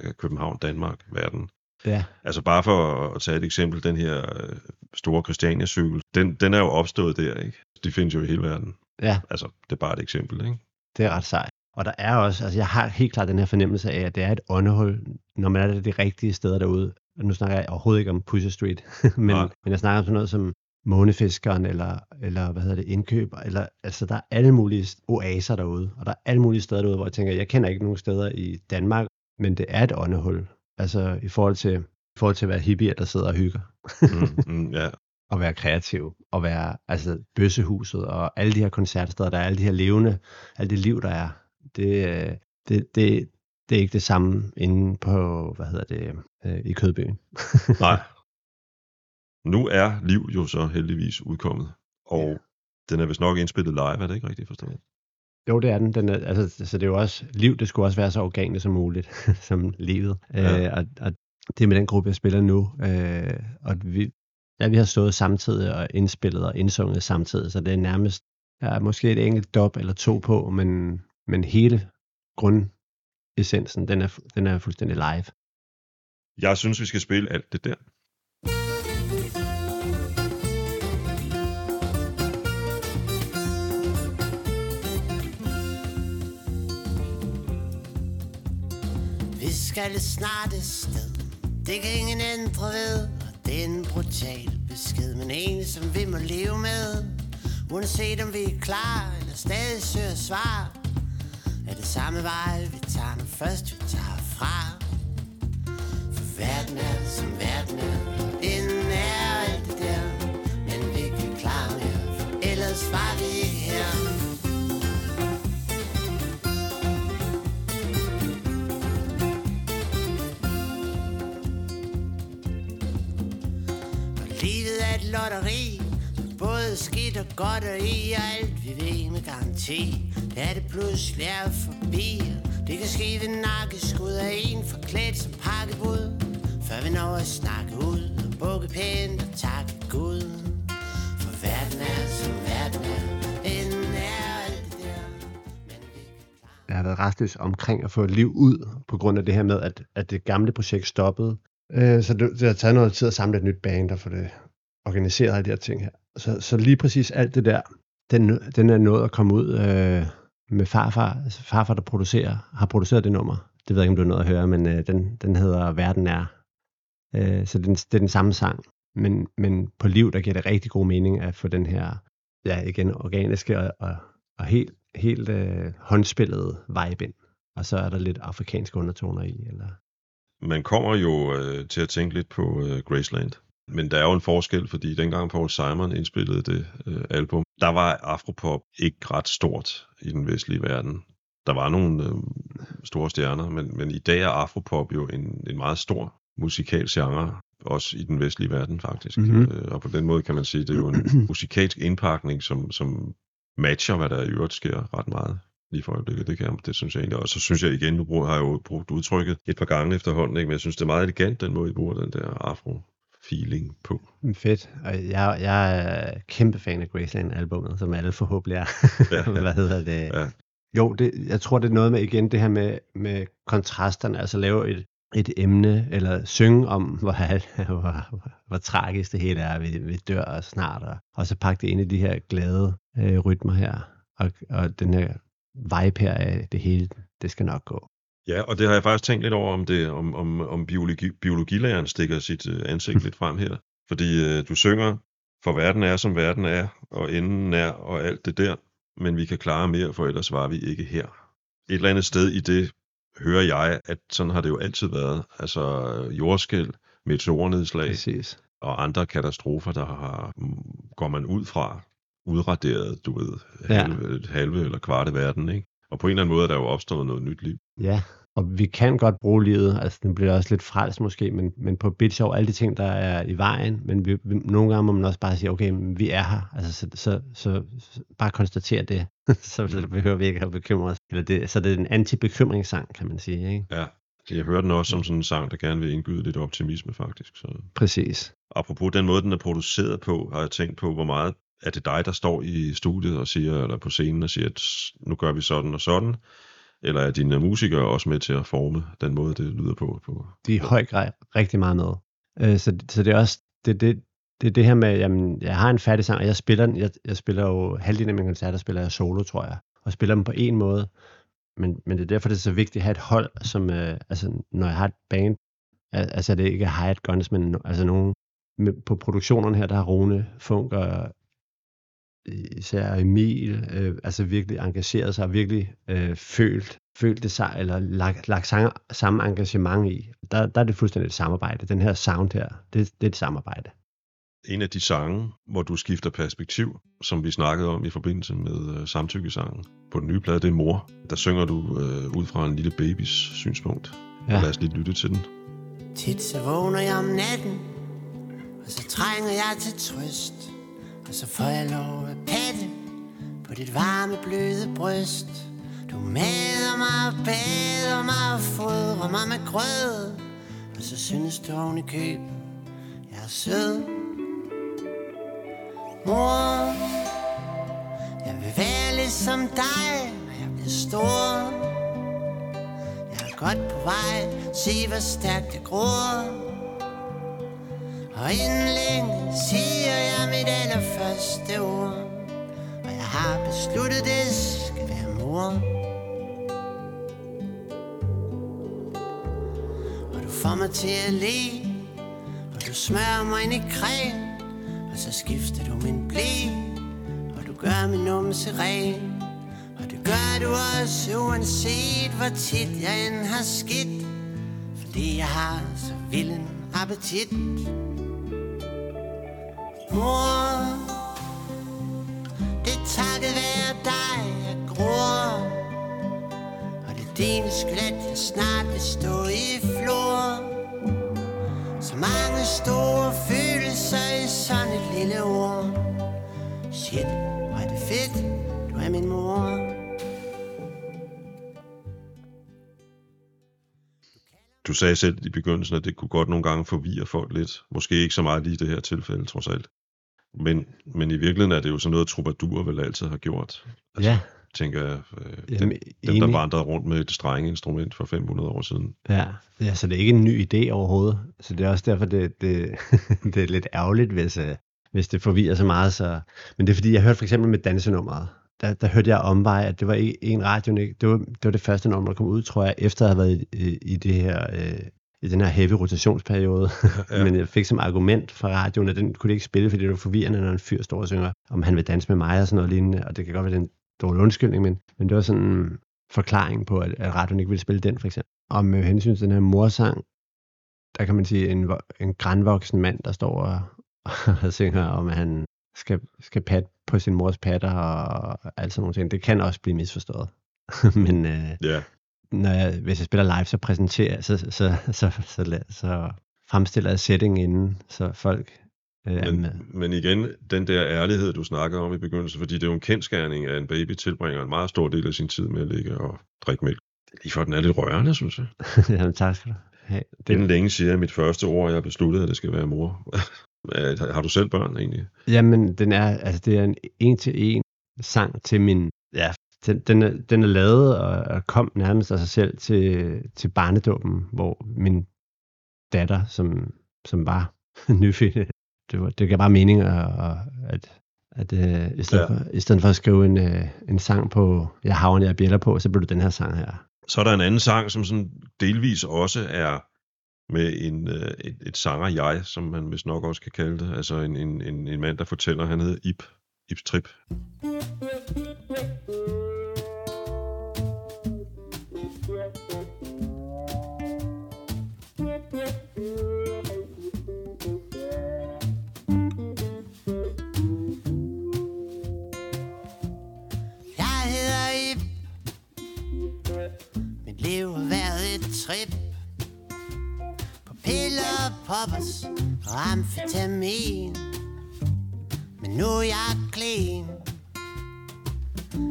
af København, Danmark, verden. ja, Altså bare for at tage et eksempel, den her øh, store Christiania-cykel, den, den er jo opstået der, ikke? De findes jo i hele verden. ja, Altså, det er bare et eksempel, ikke? det er ret sejt. Og der er også, altså jeg har helt klart den her fornemmelse af, at det er et åndehul, når man er de rigtige steder derude. Og nu snakker jeg overhovedet ikke om Pusher Street, men, men jeg snakker om sådan noget som månefiskeren, eller, eller hvad hedder det, indkøber, eller, altså der er alle mulige oaser derude, og der er alle mulige steder derude, hvor jeg tænker, jeg kender ikke nogen steder i Danmark, men det er et åndehul, altså i forhold til, i forhold til at være hippier, der sidder og hygger, Mm, mm, ja. og være kreativ, og være, altså bøssehuset, og alle de her koncertsteder, der er alle de her levende, alt det liv, der er, det, øh, det, det, det er ikke det samme inde på, hvad hedder det, øh, i Kødbyen. Nej. Nu er Liv jo så heldigvis udkommet, og Ja. den er vist nok indspillet live, er det ikke rigtigt forstået? Jo, det er den. den er, altså, så det er jo også, liv, det skulle også være så organisk som muligt, som livet. Ja. Øh, og, og det er med den gruppe, jeg spiller nu. Øh, og vi, ja, vi har stået samtidig og indspillet og indsunget samtidig, så det er nærmest, ja, måske et enkelt dop eller to på, men, men hele grundessensen, den er, den er fuldstændig live. Jeg synes, vi skal spille alt det der. Vi skal snart et sted, det kan ingen ændre ved, og det er en brutal besked, men en, som vi må leve med. Uanset om vi er klar eller stadig søger svar, er det samme vej vi tager Når først vi tager fra. For verden er som verden er. Inden er alt det der. Men vi kan klare mere For ellers var vi ikke her. Og livet er et lotteri Både skidt og godt og i og alt vi ved med garanti. Da det pludselig er forbi Det kan ske ved nakkeskud af en forklædt som pakkebud. Før vi når at snakke ud Og bukke pænt og takke Gud For verden er som verden er. Enden er alt det der. Men vi kan jeg har været restløs omkring at få liv ud, på grund af det her med, at, at det gamle projekt stoppede. Øh, så det, det har taget noget tid at samle et nyt band og få det organiseret, alle de her ting her. Så, så lige præcis alt det der, den, den er nået at komme ud øh, med farfar, altså farfar, der producerer, har produceret det nummer. Det ved jeg ikke, om du er nået at høre, men øh, den, den hedder Verden er. Øh, så den, det er den samme sang, men, men på liv, der giver det rigtig god mening at få den her, ja igen, organiske og, og, og helt, helt øh, håndspillede vibe ind. Og så er der lidt afrikanske undertoner i. Eller... Man kommer jo øh, til at tænke lidt på øh, Graceland. Men der er jo en forskel, fordi dengang Paul Simon indspillede det øh, album, der var afropop ikke ret stort i den vestlige verden. Der var nogle øh, store stjerner, men, men i dag er afropop jo en, en meget stor musikalsk genre, også i den vestlige verden faktisk. Mhm. Mm-hmm. Øh, og på den måde kan man sige, at det er jo en musikalsk indpakning, som, som matcher, hvad der i øvrigt sker ret meget lige for øjeblikket. Det, kan jeg, det synes jeg egentlig. Og så synes jeg igen, nu bruger, har jeg jo brugt udtrykket et par gange efterhånden, ikke? men jeg synes, det er meget elegant, den måde, I bruger den der afro-feeling på. Fedt. Og jeg, jeg er kæmpe fan af Graceland-albummet, som alle forhåbentlig er. Ja. Hvad hedder det? Ja. Jo, det, jeg tror, det er noget med igen det her med, med kontrasterne, altså lave et, et emne, eller synge om, hvor, hvor, hvor, hvor tragisk det hele er, vi, vi dør snart, og, og så pakke det ind i de her glade øh, rytmer her, og, og den her vibe her af det hele, det skal nok gå. Ja, og det har jeg faktisk tænkt lidt over, om, det, om, om, om biologi, biologilæreren stikker sit øh, ansigt lidt frem her. Fordi øh, du synger, for verden er, som verden er, og enden er, og alt det der, men vi kan klare mere, for ellers var vi ikke her. Et eller andet sted i det hører jeg, at sådan har det jo altid været. Altså jordskæld, meteornedslag Præcis. og andre katastrofer, der har, går man ud fra, udraderet, du ved, Ja. halve, halve eller kvarte verden, ikke? Og på en eller anden måde er der jo opstået noget nyt liv. Ja, og vi kan godt bruge livet, altså det bliver også lidt frelst måske, men, men på Beach Show, alle de ting, der er i vejen, men vi, vi, nogle gange må man også bare sige, okay, men vi er her, altså så, så, så, så bare konstatere det, så behøver vi ikke at bekymre os. Eller det, så det er en anti-bekymringssang, kan man sige, ikke? Ja, jeg hører den også som sådan en sang, der gerne vil indgyde lidt optimisme faktisk. Så. Præcis. Apropos den måde, den er produceret på, har jeg tænkt på, hvor meget er det dig, der står i studiet og siger, eller på scenen og siger, at nu gør vi sådan og sådan, eller er dine musikere også med til at forme den måde, det lyder på? på? De er i høj grad rigtig meget med. Øh, så, så det er også det, det, det, er det her med, jamen, jeg har en færdig sang, og jeg spiller den, jeg, jeg spiller jo halvdelen af mine koncerter, spiller jeg solo, tror jeg, og spiller dem på en måde, men, men det er derfor, det er så vigtigt at have et hold, som, øh, altså, når jeg har et band, altså det er ikke hired guns, men altså nogen, med, på produktionerne her, der har Rune Funk og især Emil, øh, altså virkelig engageret sig, og virkelig øh, følt, følt det sig, eller lagt, lagt samme, samme engagement i. Der, der er det fuldstændig et samarbejde. Den her sound her, det, det er et samarbejde. En af de sange, hvor du skifter perspektiv, som vi snakkede om i forbindelse med øh, samtykkesangen på den nye plade, det er Mor. Der synger du øh, ud fra en lille babys synspunkt. Ja. Ja. Lad os lige lytte til den. Tit så vågner jeg om natten Og så trænger jeg til trøst og så får jeg lov at patte På dit varme bløde bryst. Du mader mig og bader mig og fodrer mig med grød. Og så synes du oven i køb Jeg er sød. Mor Jeg vil være ligesom dig Når jeg bliver stor. Jeg er godt på vej, se hvor stærkt jeg gror. Og inden længe siger jeg mit allerførste ord. Og jeg har besluttet, det skal være mor. Får mig til at le Og du smører mig ind i creme Og så skifter du min blæ Og du gør min numse ren. Og det gør du også uanset hvor tit jeg end har skidt Fordi jeg har så vild en appetit. Mor Det er takket være dig jeg gror Og det er din skelet jeg snart vil stå i flor Så mange store følelser i sådan et lille ord Shit, hvor er det fedt, du er min mor Du sagde selv i begyndelsen, at det kunne godt nogle gange forvirre folk lidt. Måske ikke så meget lige i det her tilfælde, trods alt. Men, men i virkeligheden er det jo sådan noget, troubadour vel altid har gjort. Altså, Ja, Tænker jeg, øh, dem, Jamen, dem, der enig. vandrede rundt med et strengeinstrument for 500 år siden. Ja, ja, så det er ikke en ny idé overhovedet. Så det er også derfor, det, det, det er lidt ærgerligt, hvis, øh, hvis det forvirrer så meget. Så... Men det er fordi, jeg hørte for eksempel med dansenummeret. Der, der hørte jeg omvej, at det var i en radio, det var, det var det første nummer, der kom ud, tror jeg, efter at have været i, i, i det her, øh, i den her heavy rotationsperiode. Ja. Men jeg fik som argument fra radioen, at den kunne de ikke spille, fordi det var forvirrende, når en fyr står og synger, om han vil danse med mig og sådan noget lignende. Og det kan godt være, det er en dårlig undskyldning, men, men det var sådan en forklaring på, at, at radioen ikke ville spille den, for eksempel. Og med hensyn til den her morsang, der kan man sige, en, en grænvoksen mand, der står og, og synger om, han skal, skal patte på sin mors patter og alt sådan nogle ting. Det kan også blive misforstået. men øh, Ja, når jeg, hvis jeg spiller live, så præsenterer så, så, så, så, så, så, fremstiller jeg setting inden, så folk øh, er med. men, men igen, den der ærlighed, du snakker om i begyndelsen, fordi det er jo en kendskærning, at en baby tilbringer en meget stor del af sin tid med at ligge og drikke mælk. Det er lige for, den er lidt rørende, synes jeg. Jamen, tak skal du have. Det... Inden længe siger jeg mit første ord, jeg har besluttet, at det skal være mor. Har- har du selv børn egentlig? Jamen, den er, altså, det er en en-til-en sang til min, ja, den, den, er, den er lavet og, og kom nærmest af sig selv til, til barnedåben, hvor min datter, som, som var nyfødt, det, var, det gav bare mening, at, at, at øh, i, stedet Ja. for, i stedet for at skrive en, øh, en sang på, jeg havner, jeg bjæller på, så blev det den her sang her. Så er der en anden sang, som sådan delvis også er med en, øh, et, et sanger-jeg, som man vist nok også kan kalde det. Altså en, en, en, en mand, der fortæller, han hedder Ip, Ip Trip. Trip. På piller, poppers og amfetamin. Men nu er jeg clean.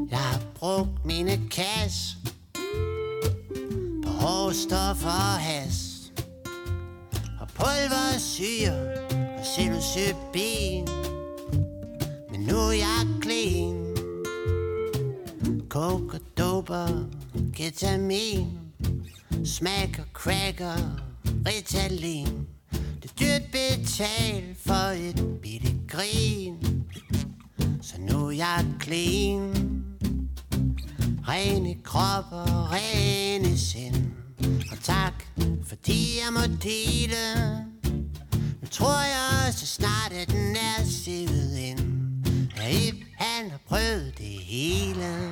Jeg har brugt mine cash På hårde stoffer og has. Og pulversyre og psilocybin. Men nu er jeg clean. Coke og doper, ketamin smager cracker, Ritalin. Det er dyrt betalt for et bitte grin. Så nu er jeg clean. Rene krop og rene sind. Og tak, fordi jeg må dele. Nu tror jeg også snart, at den er sivet ind. Ja, Ip, han har prøvet det hele.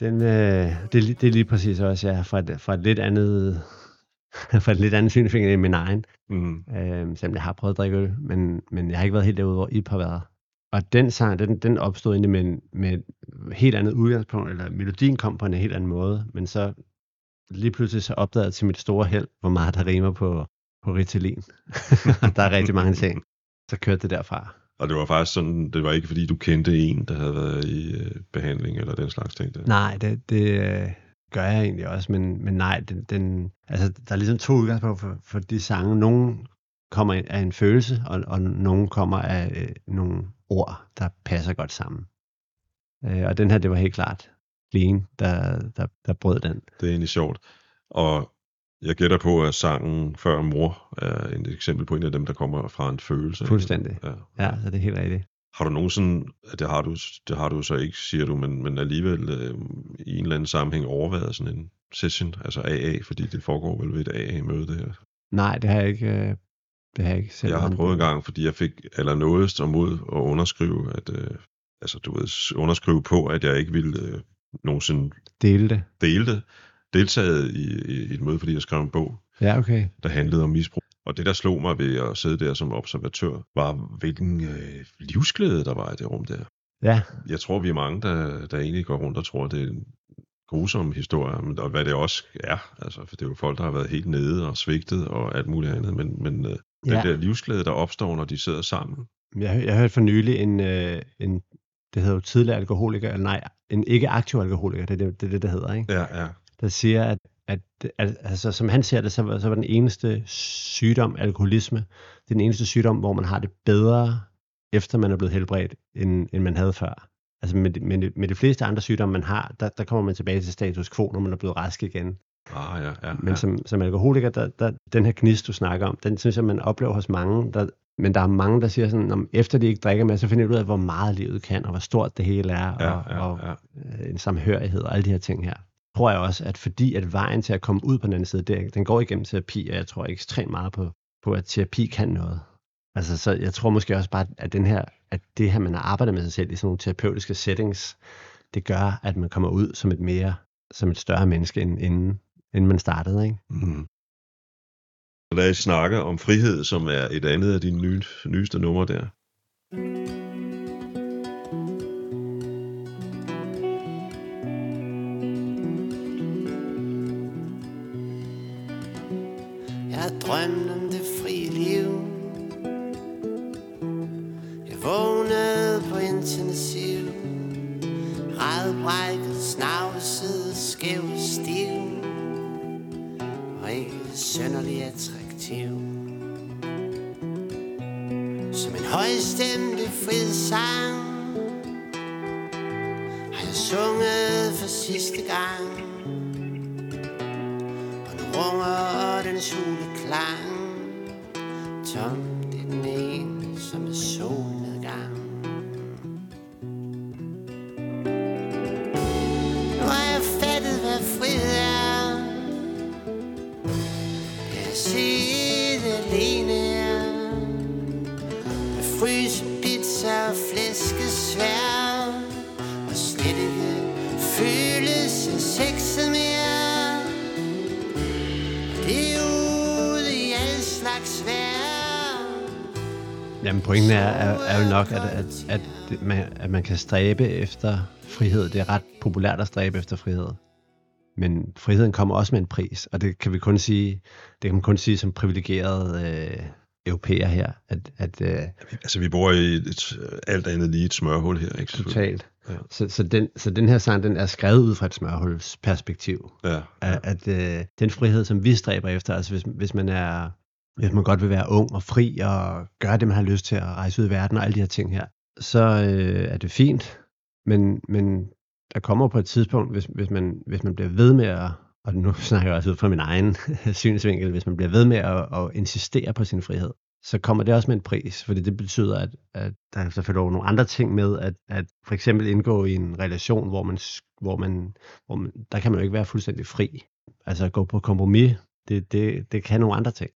Den, øh, det, det er lige præcis også, ja, fra et, fra et lidt andet, fra et lidt andet synsvinkel end min egen. Mm. Øh, selvom jeg har prøvet at drikke øl, men, men jeg har ikke været helt derude, hvor I har været. Og den sang, den, den opstod egentlig med, en- med et helt andet udgangspunkt, eller melodien kom på en helt anden måde, men så lige pludselig så opdagede jeg til mit store held, hvor meget der rimer på, på Ritalin. der er rigtig mange ting. Så kørte det derfra. Og det var faktisk sådan, det var ikke fordi du kendte en, der havde været i øh, behandling eller den slags ting. Der. Nej, det, det øh, gør jeg egentlig også, men, men nej, den, den, altså, der er ligesom to udgangspunkter for, for de sange. Nogle kommer af en følelse, og, og nogle kommer af øh, nogle ord, der passer godt sammen. Øh, og den her, det var helt klart Lean, der, der, der brød den. Det er egentlig sjovt. Og jeg gætter på, at sangen Før mor er et eksempel på en af dem, der kommer fra en følelse. Fuldstændig. Ja. Ja, så det er helt rigtigt. Har du nogensinde, det har du, det har du så ikke, siger du, men, men alligevel øh, i en eller anden sammenhæng overvejet sådan en session, altså AA, fordi det foregår vel ved et AA-møde det her. Nej, det har jeg ikke, øh, det har jeg ikke selv. Jeg har prøvet en gang, fordi jeg fik allernådest og mod at underskrive, at, øh, altså du ved, underskrive på, at jeg ikke ville øh, nogensinde Dele det. dele det, deltaget i, i, i et møde, fordi jeg skrev en bog, Ja, okay. der handlede om misbrug. Og det, der slog mig ved at sidde der som observatør, var, hvilken øh, livsglæde der var i det rum der. Ja, Jeg tror, vi er mange, der, der egentlig går rundt og tror, det er en grusom historie, men- og hvad det også er. Altså, for det er jo folk, der har været helt nede og svigtet og alt muligt andet, men, men øh, den Ja. der livsglæde, der opstår, når de sidder sammen, jeg, jeg hørte for nylig en, øh, en, det hedder jo tidligere alkoholiker, eller nej, en ikke aktiv alkoholiker, det er det, det, det der hedder, ikke? ja, ja, der siger, at, at, at altså, som han ser det, så var, så var den eneste sygdom, alkoholisme, det er den eneste sygdom, hvor man har det bedre, efter man er blevet helbredt, end, end man havde før. Altså med, med, med de fleste andre sygdomme, man har, der, der kommer man tilbage til status quo, når man er blevet rask igen. Ah, ja, ja, Men ja. som, som alkoholiker, der, der, den her gnist, du snakker om, den synes jeg, man oplever hos mange. Der, men der er mange, der siger sådan, om efter de ikke drikker mere, så finder de ud af, hvor meget livet kan, og hvor stort det hele er, ja, og, ja, og ja. øh, en samhørighed og alle de her ting her. Tror jeg også, at fordi at vejen til at komme ud på den anden side, det, den går igennem terapi, og jeg tror ekstremt meget på, på, at terapi kan noget. Altså, så jeg tror måske også bare, at, den her, at det her, man har arbejdet med sig selv i sådan nogle terapeutiske settings, det gør, at man kommer ud som et mere, som et større menneske, end, inden, inden man startede, ikke? Mm. Så lad os snakke om frihed, som er et andet af dine nye, nyeste numre der. Jeg har drømt om det frie liv Jeg vågnede på intensiv Redbrækket, snavset, skæv og stiv og sønderlig attraktiv. Som en højstemte frihedssang Har jeg sunget for sidste gang. Og nu runger den sule klang. Jamen pointen er, er, er jo nok, at, at, at, man, at man kan stræbe efter frihed. Det er ret populært at stræbe efter frihed. Men friheden kommer også med en pris, og det kan vi kun sige, det kan man kun sige som privilegeret øh, europæer her, at, at øh, Altså, vi bor i et, alt andet lige et smørhul her, ikke? totalt. Ja. Så, så, den, så den her sang, den er skrevet ud fra et smørhuls perspektiv. Ja, at, at øh, den frihed, som vi stræber efter, altså hvis, hvis man er, hvis man godt vil være ung og fri og gøre det, man har lyst til at rejse ud i verden og alle de her ting her, så øh, er det fint, men, men der kommer på et tidspunkt, hvis, hvis, man, hvis man bliver ved med at, og nu snakker jeg også ud fra min egen synsvinkel, hvis man bliver ved med at, at insistere på sin frihed, så kommer det også med en pris, fordi det betyder, at, at der er selvfølgelig nogle andre ting med, at, at for eksempel indgå i en relation, hvor man, hvor man, hvor man, der kan man jo ikke være fuldstændig fri. Altså at gå på kompromis, det, det, det kan nogle andre ting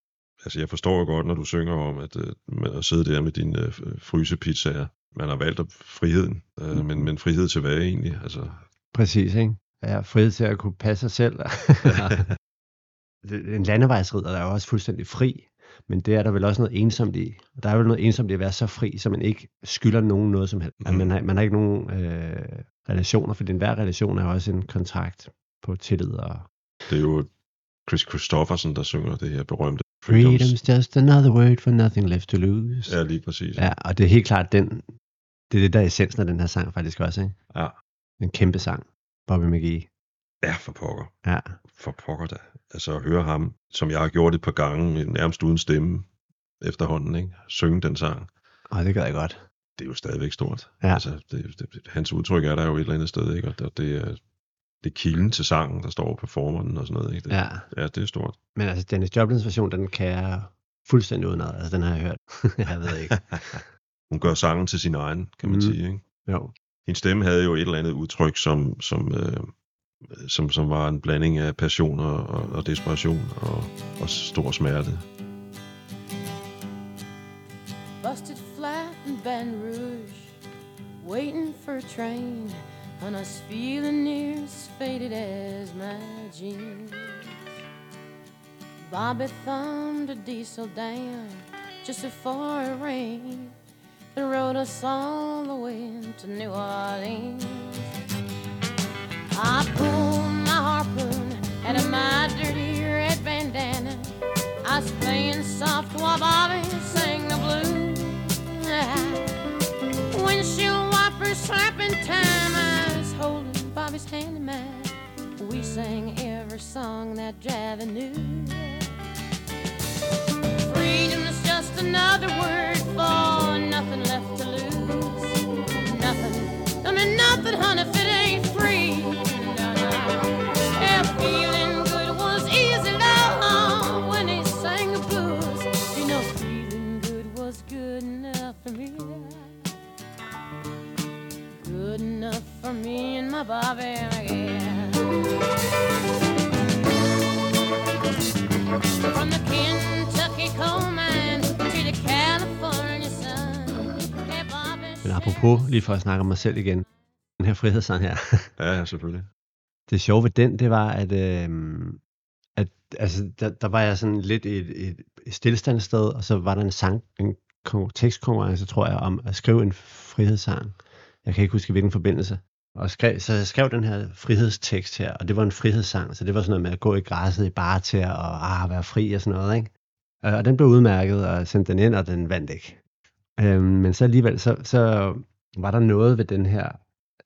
altså jeg forstår jo godt, når du synger om at, øh, at sidde der med dine øh, frysepizzaer. Man har valgt friheden, øh, men, men frihed til hvad egentlig? Altså, Præcis, ikke? Ja, frihed til at kunne passe sig selv. en landevejsridder er jo også fuldstændig fri, men det er der vel også noget ensomt i. Der er vel noget ensomt i at være så fri, så man ikke skylder nogen noget som helst. Mm. Man, har, man har ikke nogen øh, relationer, for enhver relation er jo også en kontrakt på tillid. Og det er jo Chris Christoffersen, der synger det her berømte Freedom's just another word for nothing left to lose. Ja, lige præcis. Ja, og det er helt klart den, det er det, der er essensen af den her sang faktisk også, ikke? Ja. En kæmpe sang, Bobby McGee. ja for pokker. Ja, For pokker da. Altså at høre ham, som jeg har gjort et par gange, nærmest uden stemme efterhånden, ikke? synge den sang. og det gør jeg godt. det er jo stadigvæk stort. Ja. Altså, det, det, hans udtryk er der jo et eller andet sted, ikke? Og det, det er det er kilden til sangen, der står på performeren og sådan noget. Ikke? Det, Ja, ja, det er stort. men altså Dennis Joplins version, den kan jeg fuldstændig udenad. Altså den har jeg hørt. jeg ved ikke. Hun gør sangen til sin egen, kan man Mhm. sige. Ikke? Jo. Hendes stemme havde jo et eller andet udtryk, som, som, øh, som, som var en blanding af passion og, og, og desperation og, og stor smerte. Busted flat in Baton Rouge, waiting for a train, and I was feeling near as faded as my jeans. Bobby thumbed a diesel down just before it rained and rode us all the way to New Orleans. I pulled my harpoon out of my dirty red bandana. I was playing soft while Bobby sang the blues. Windshield wipers slapping time. I in mine. We sang every song that Javi knew. Freedom is just another word for nothing left to lose. Nothing, don't mean nothing, honey, if it ain't free. Yeah, feeling good was easy, love, when he sang the blues. You know, feeling good was good enough for me. Good enough for me and my Bobby McGee. From the Kentucky coal mine to the California sun. Hey, Bobby Men apropos, lige for at snakke om mig selv igen. Den her frihedssang her. Ja, ja, selvfølgelig. det sjove ved den, det var, at, øh, at altså, der, der var jeg sådan lidt i et, et, et stillestandssted, og så var der en sang, en kon- tekstkonkurrence, tror jeg, om at skrive en frihedssang. Jeg kan ikke huske, i hvilken forbindelse. Og skrev, så jeg skrev den her frihedstekst her, og det var en frihedssang, så det var sådan noget med at gå i græsset i bare til at ah, være fri og sådan noget, ikke? Øh, Og den blev udmærket, og jeg sendte den ind, og den vandt ikke. Øhm, men så alligevel, så, så var der noget ved den her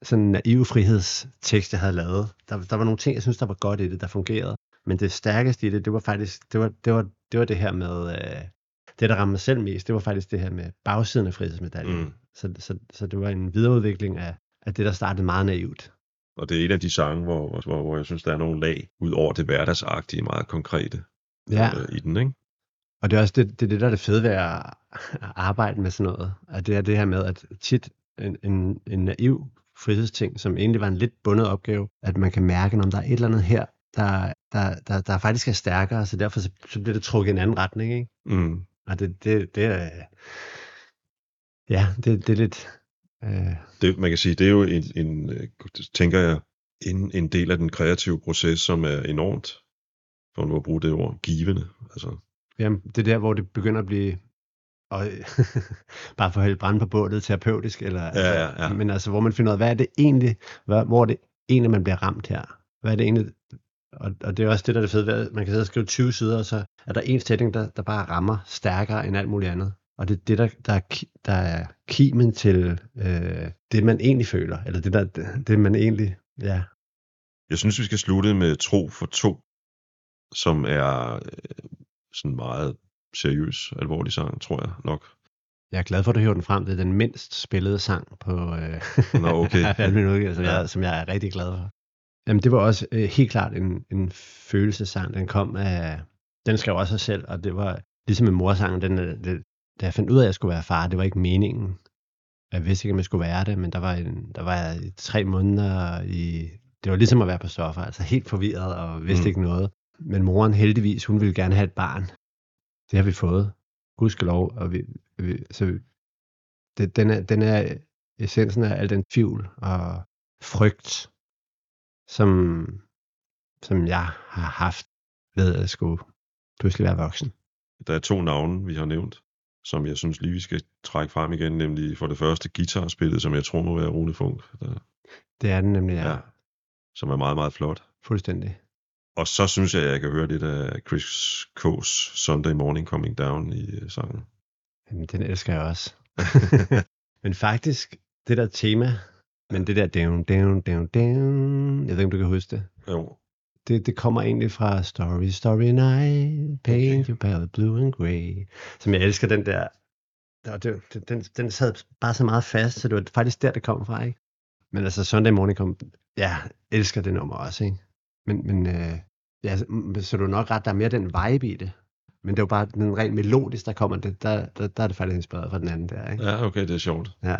sådan naiv frihedstekst, jeg havde lavet. Der, der var nogle ting, jeg synes, der var godt i det, der fungerede. Men det stærkeste i det, det var faktisk, det var det, var, det, var det her med, øh, det der ramte mig selv mest, det var faktisk det her med bagsiden af frihedsmedaljen. Mm. Så, så, så det var en videreudvikling af, af det, der startede meget naivt. Og det er en af de sange, hvor, hvor, hvor jeg synes, der er nogle lag, ud over det hverdagsagtige, meget konkrete Ja, øh, i den, ikke? og det er også det, det, det der er det fede ved at at arbejde med sådan noget. At det er det her med, at tit en, en, en naiv frihedsting, som egentlig var en lidt bundet opgave, at man kan mærke, om der er et eller andet her, der, der, der, der faktisk er stærkere, så derfor så, så bliver det trukket i en anden retning. Ikke? Mm. Og det, det, det er, ja, det, det er lidt, øh, Det, man kan sige, det er jo en, en øh, tænker jeg, en, en del af den kreative proces, som er enormt, for nu at bruge det ord, givende. Altså, jamen, det er der, hvor det begynder at blive, og, bare for at hælde brand på bålet, terapeutisk, eller, altså, ja, ja. men altså, hvor man finder ud af, hvad er det egentlig, hvad, hvor er det egentlig, man bliver ramt her? Hvad er det egentlig, og, og det er også det, der er det fede ved, at man kan sidde og skrive 20 sider, og så er der en sætning, der, der bare rammer stærkere end alt muligt andet. Og det er det, der, der, er, der er kimen til øh, det, man egentlig føler, eller det, der, det, man egentlig, ja, Jeg synes, vi skal slutte med Tro for to, som er øh, sådan meget seriøs, alvorlig sang, tror jeg nok. Jeg er glad for, at du hiver den frem. Det er den mindst spillede sang på øh, Nå, okay. Almen Udgave, som, Ja. jeg, som jeg er rigtig glad for. Jamen, det var også øh, helt klart en, en følelsesang. Den kom af... Den skrev også sig selv, og det var ligesom en morsang. Den, øh, det, da jeg fandt ud af, at jeg skulle være far, det var ikke meningen. Jeg vidste ikke, om jeg skulle være det, men der var, en, der var jeg i tre måneder i... Det var ligesom at være på stoffer, altså helt forvirret og vidste Mm. mm. ikke noget. Men moren heldigvis, hun ville gerne have et barn. Det har vi fået. Gudskelov. Og vi, vi, så vi, det, den, er, den er essensen af al den tvivl og frygt, som, som jeg har haft ved at skulle pludselig være voksen. Der er to navne, vi har nævnt, som jeg synes lige, vi skal trække frem igen, nemlig for det første guitarspillet, som jeg tror må være Rune Funk, der, Det er den nemlig, ja. Ja. som er meget, meget flot. Fuldstændig. Og så synes jeg, at jeg kan høre lidt af Chris K's Sunday Morning Coming Down i øh, sangen. Jamen, den elsker jeg også. men faktisk, det der tema, men det der down, down, down, down, jeg ved ikke, om du kan huske det. Jo, Det, det kommer egentlig fra Story, Story Night, Paint Your Palette Blue and Grey, som jeg elsker den der, der det, det, den, den sad bare så meget fast, så det var faktisk der, det kom fra, ikke? Men altså, Sunday Morning kom, ja, elsker det nummer også, ikke? Men, men øh, ja, så du er nok ret, der er mere den vibe i det. Men det er jo bare den rent melodisk, der kommer det, der, der, der er det faktisk inspireret fra den anden der, ikke? Ja, okay, det er sjovt. Ja.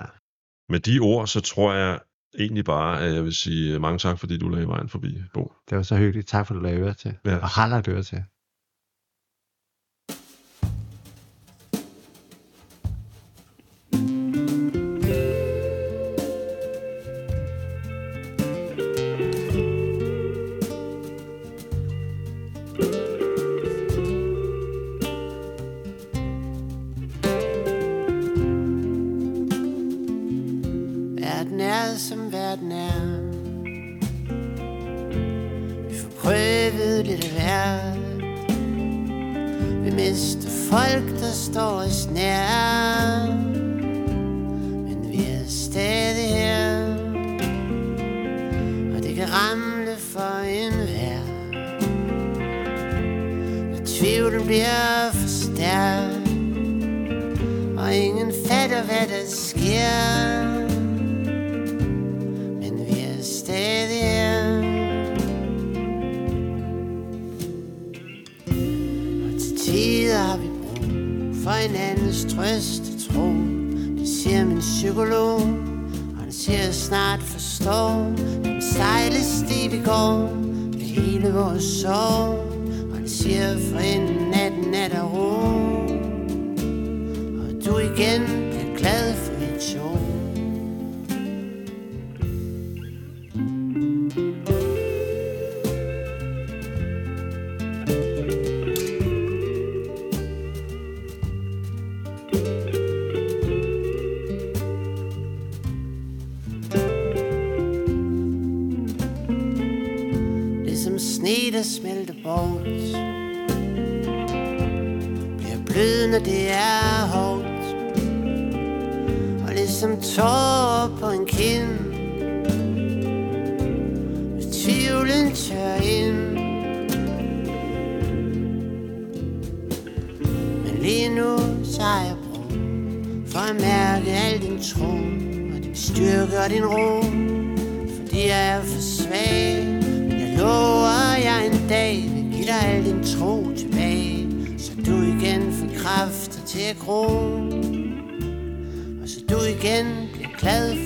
Med de ord, så tror jeg egentlig bare, at jeg vil sige mange tak, fordi du lagde vejen forbi, Bo. Det var så hyggeligt. Tak for, at du lagde øre til. Ja. Og har lagt øre til. Sne, der smelter bort. Bliver blød, når det er hårdt. Og ligesom tårer på en kind. Hvis tvivlen tør ind. Men lige nu så er jeg brug For at mærke al din tro. Og din styrke og din ro. Fordi jeg er for svag lover, jeg en dag vil give dig al din tro tilbage Så du igen får kræfter til at gro. Og så du igen bliver glad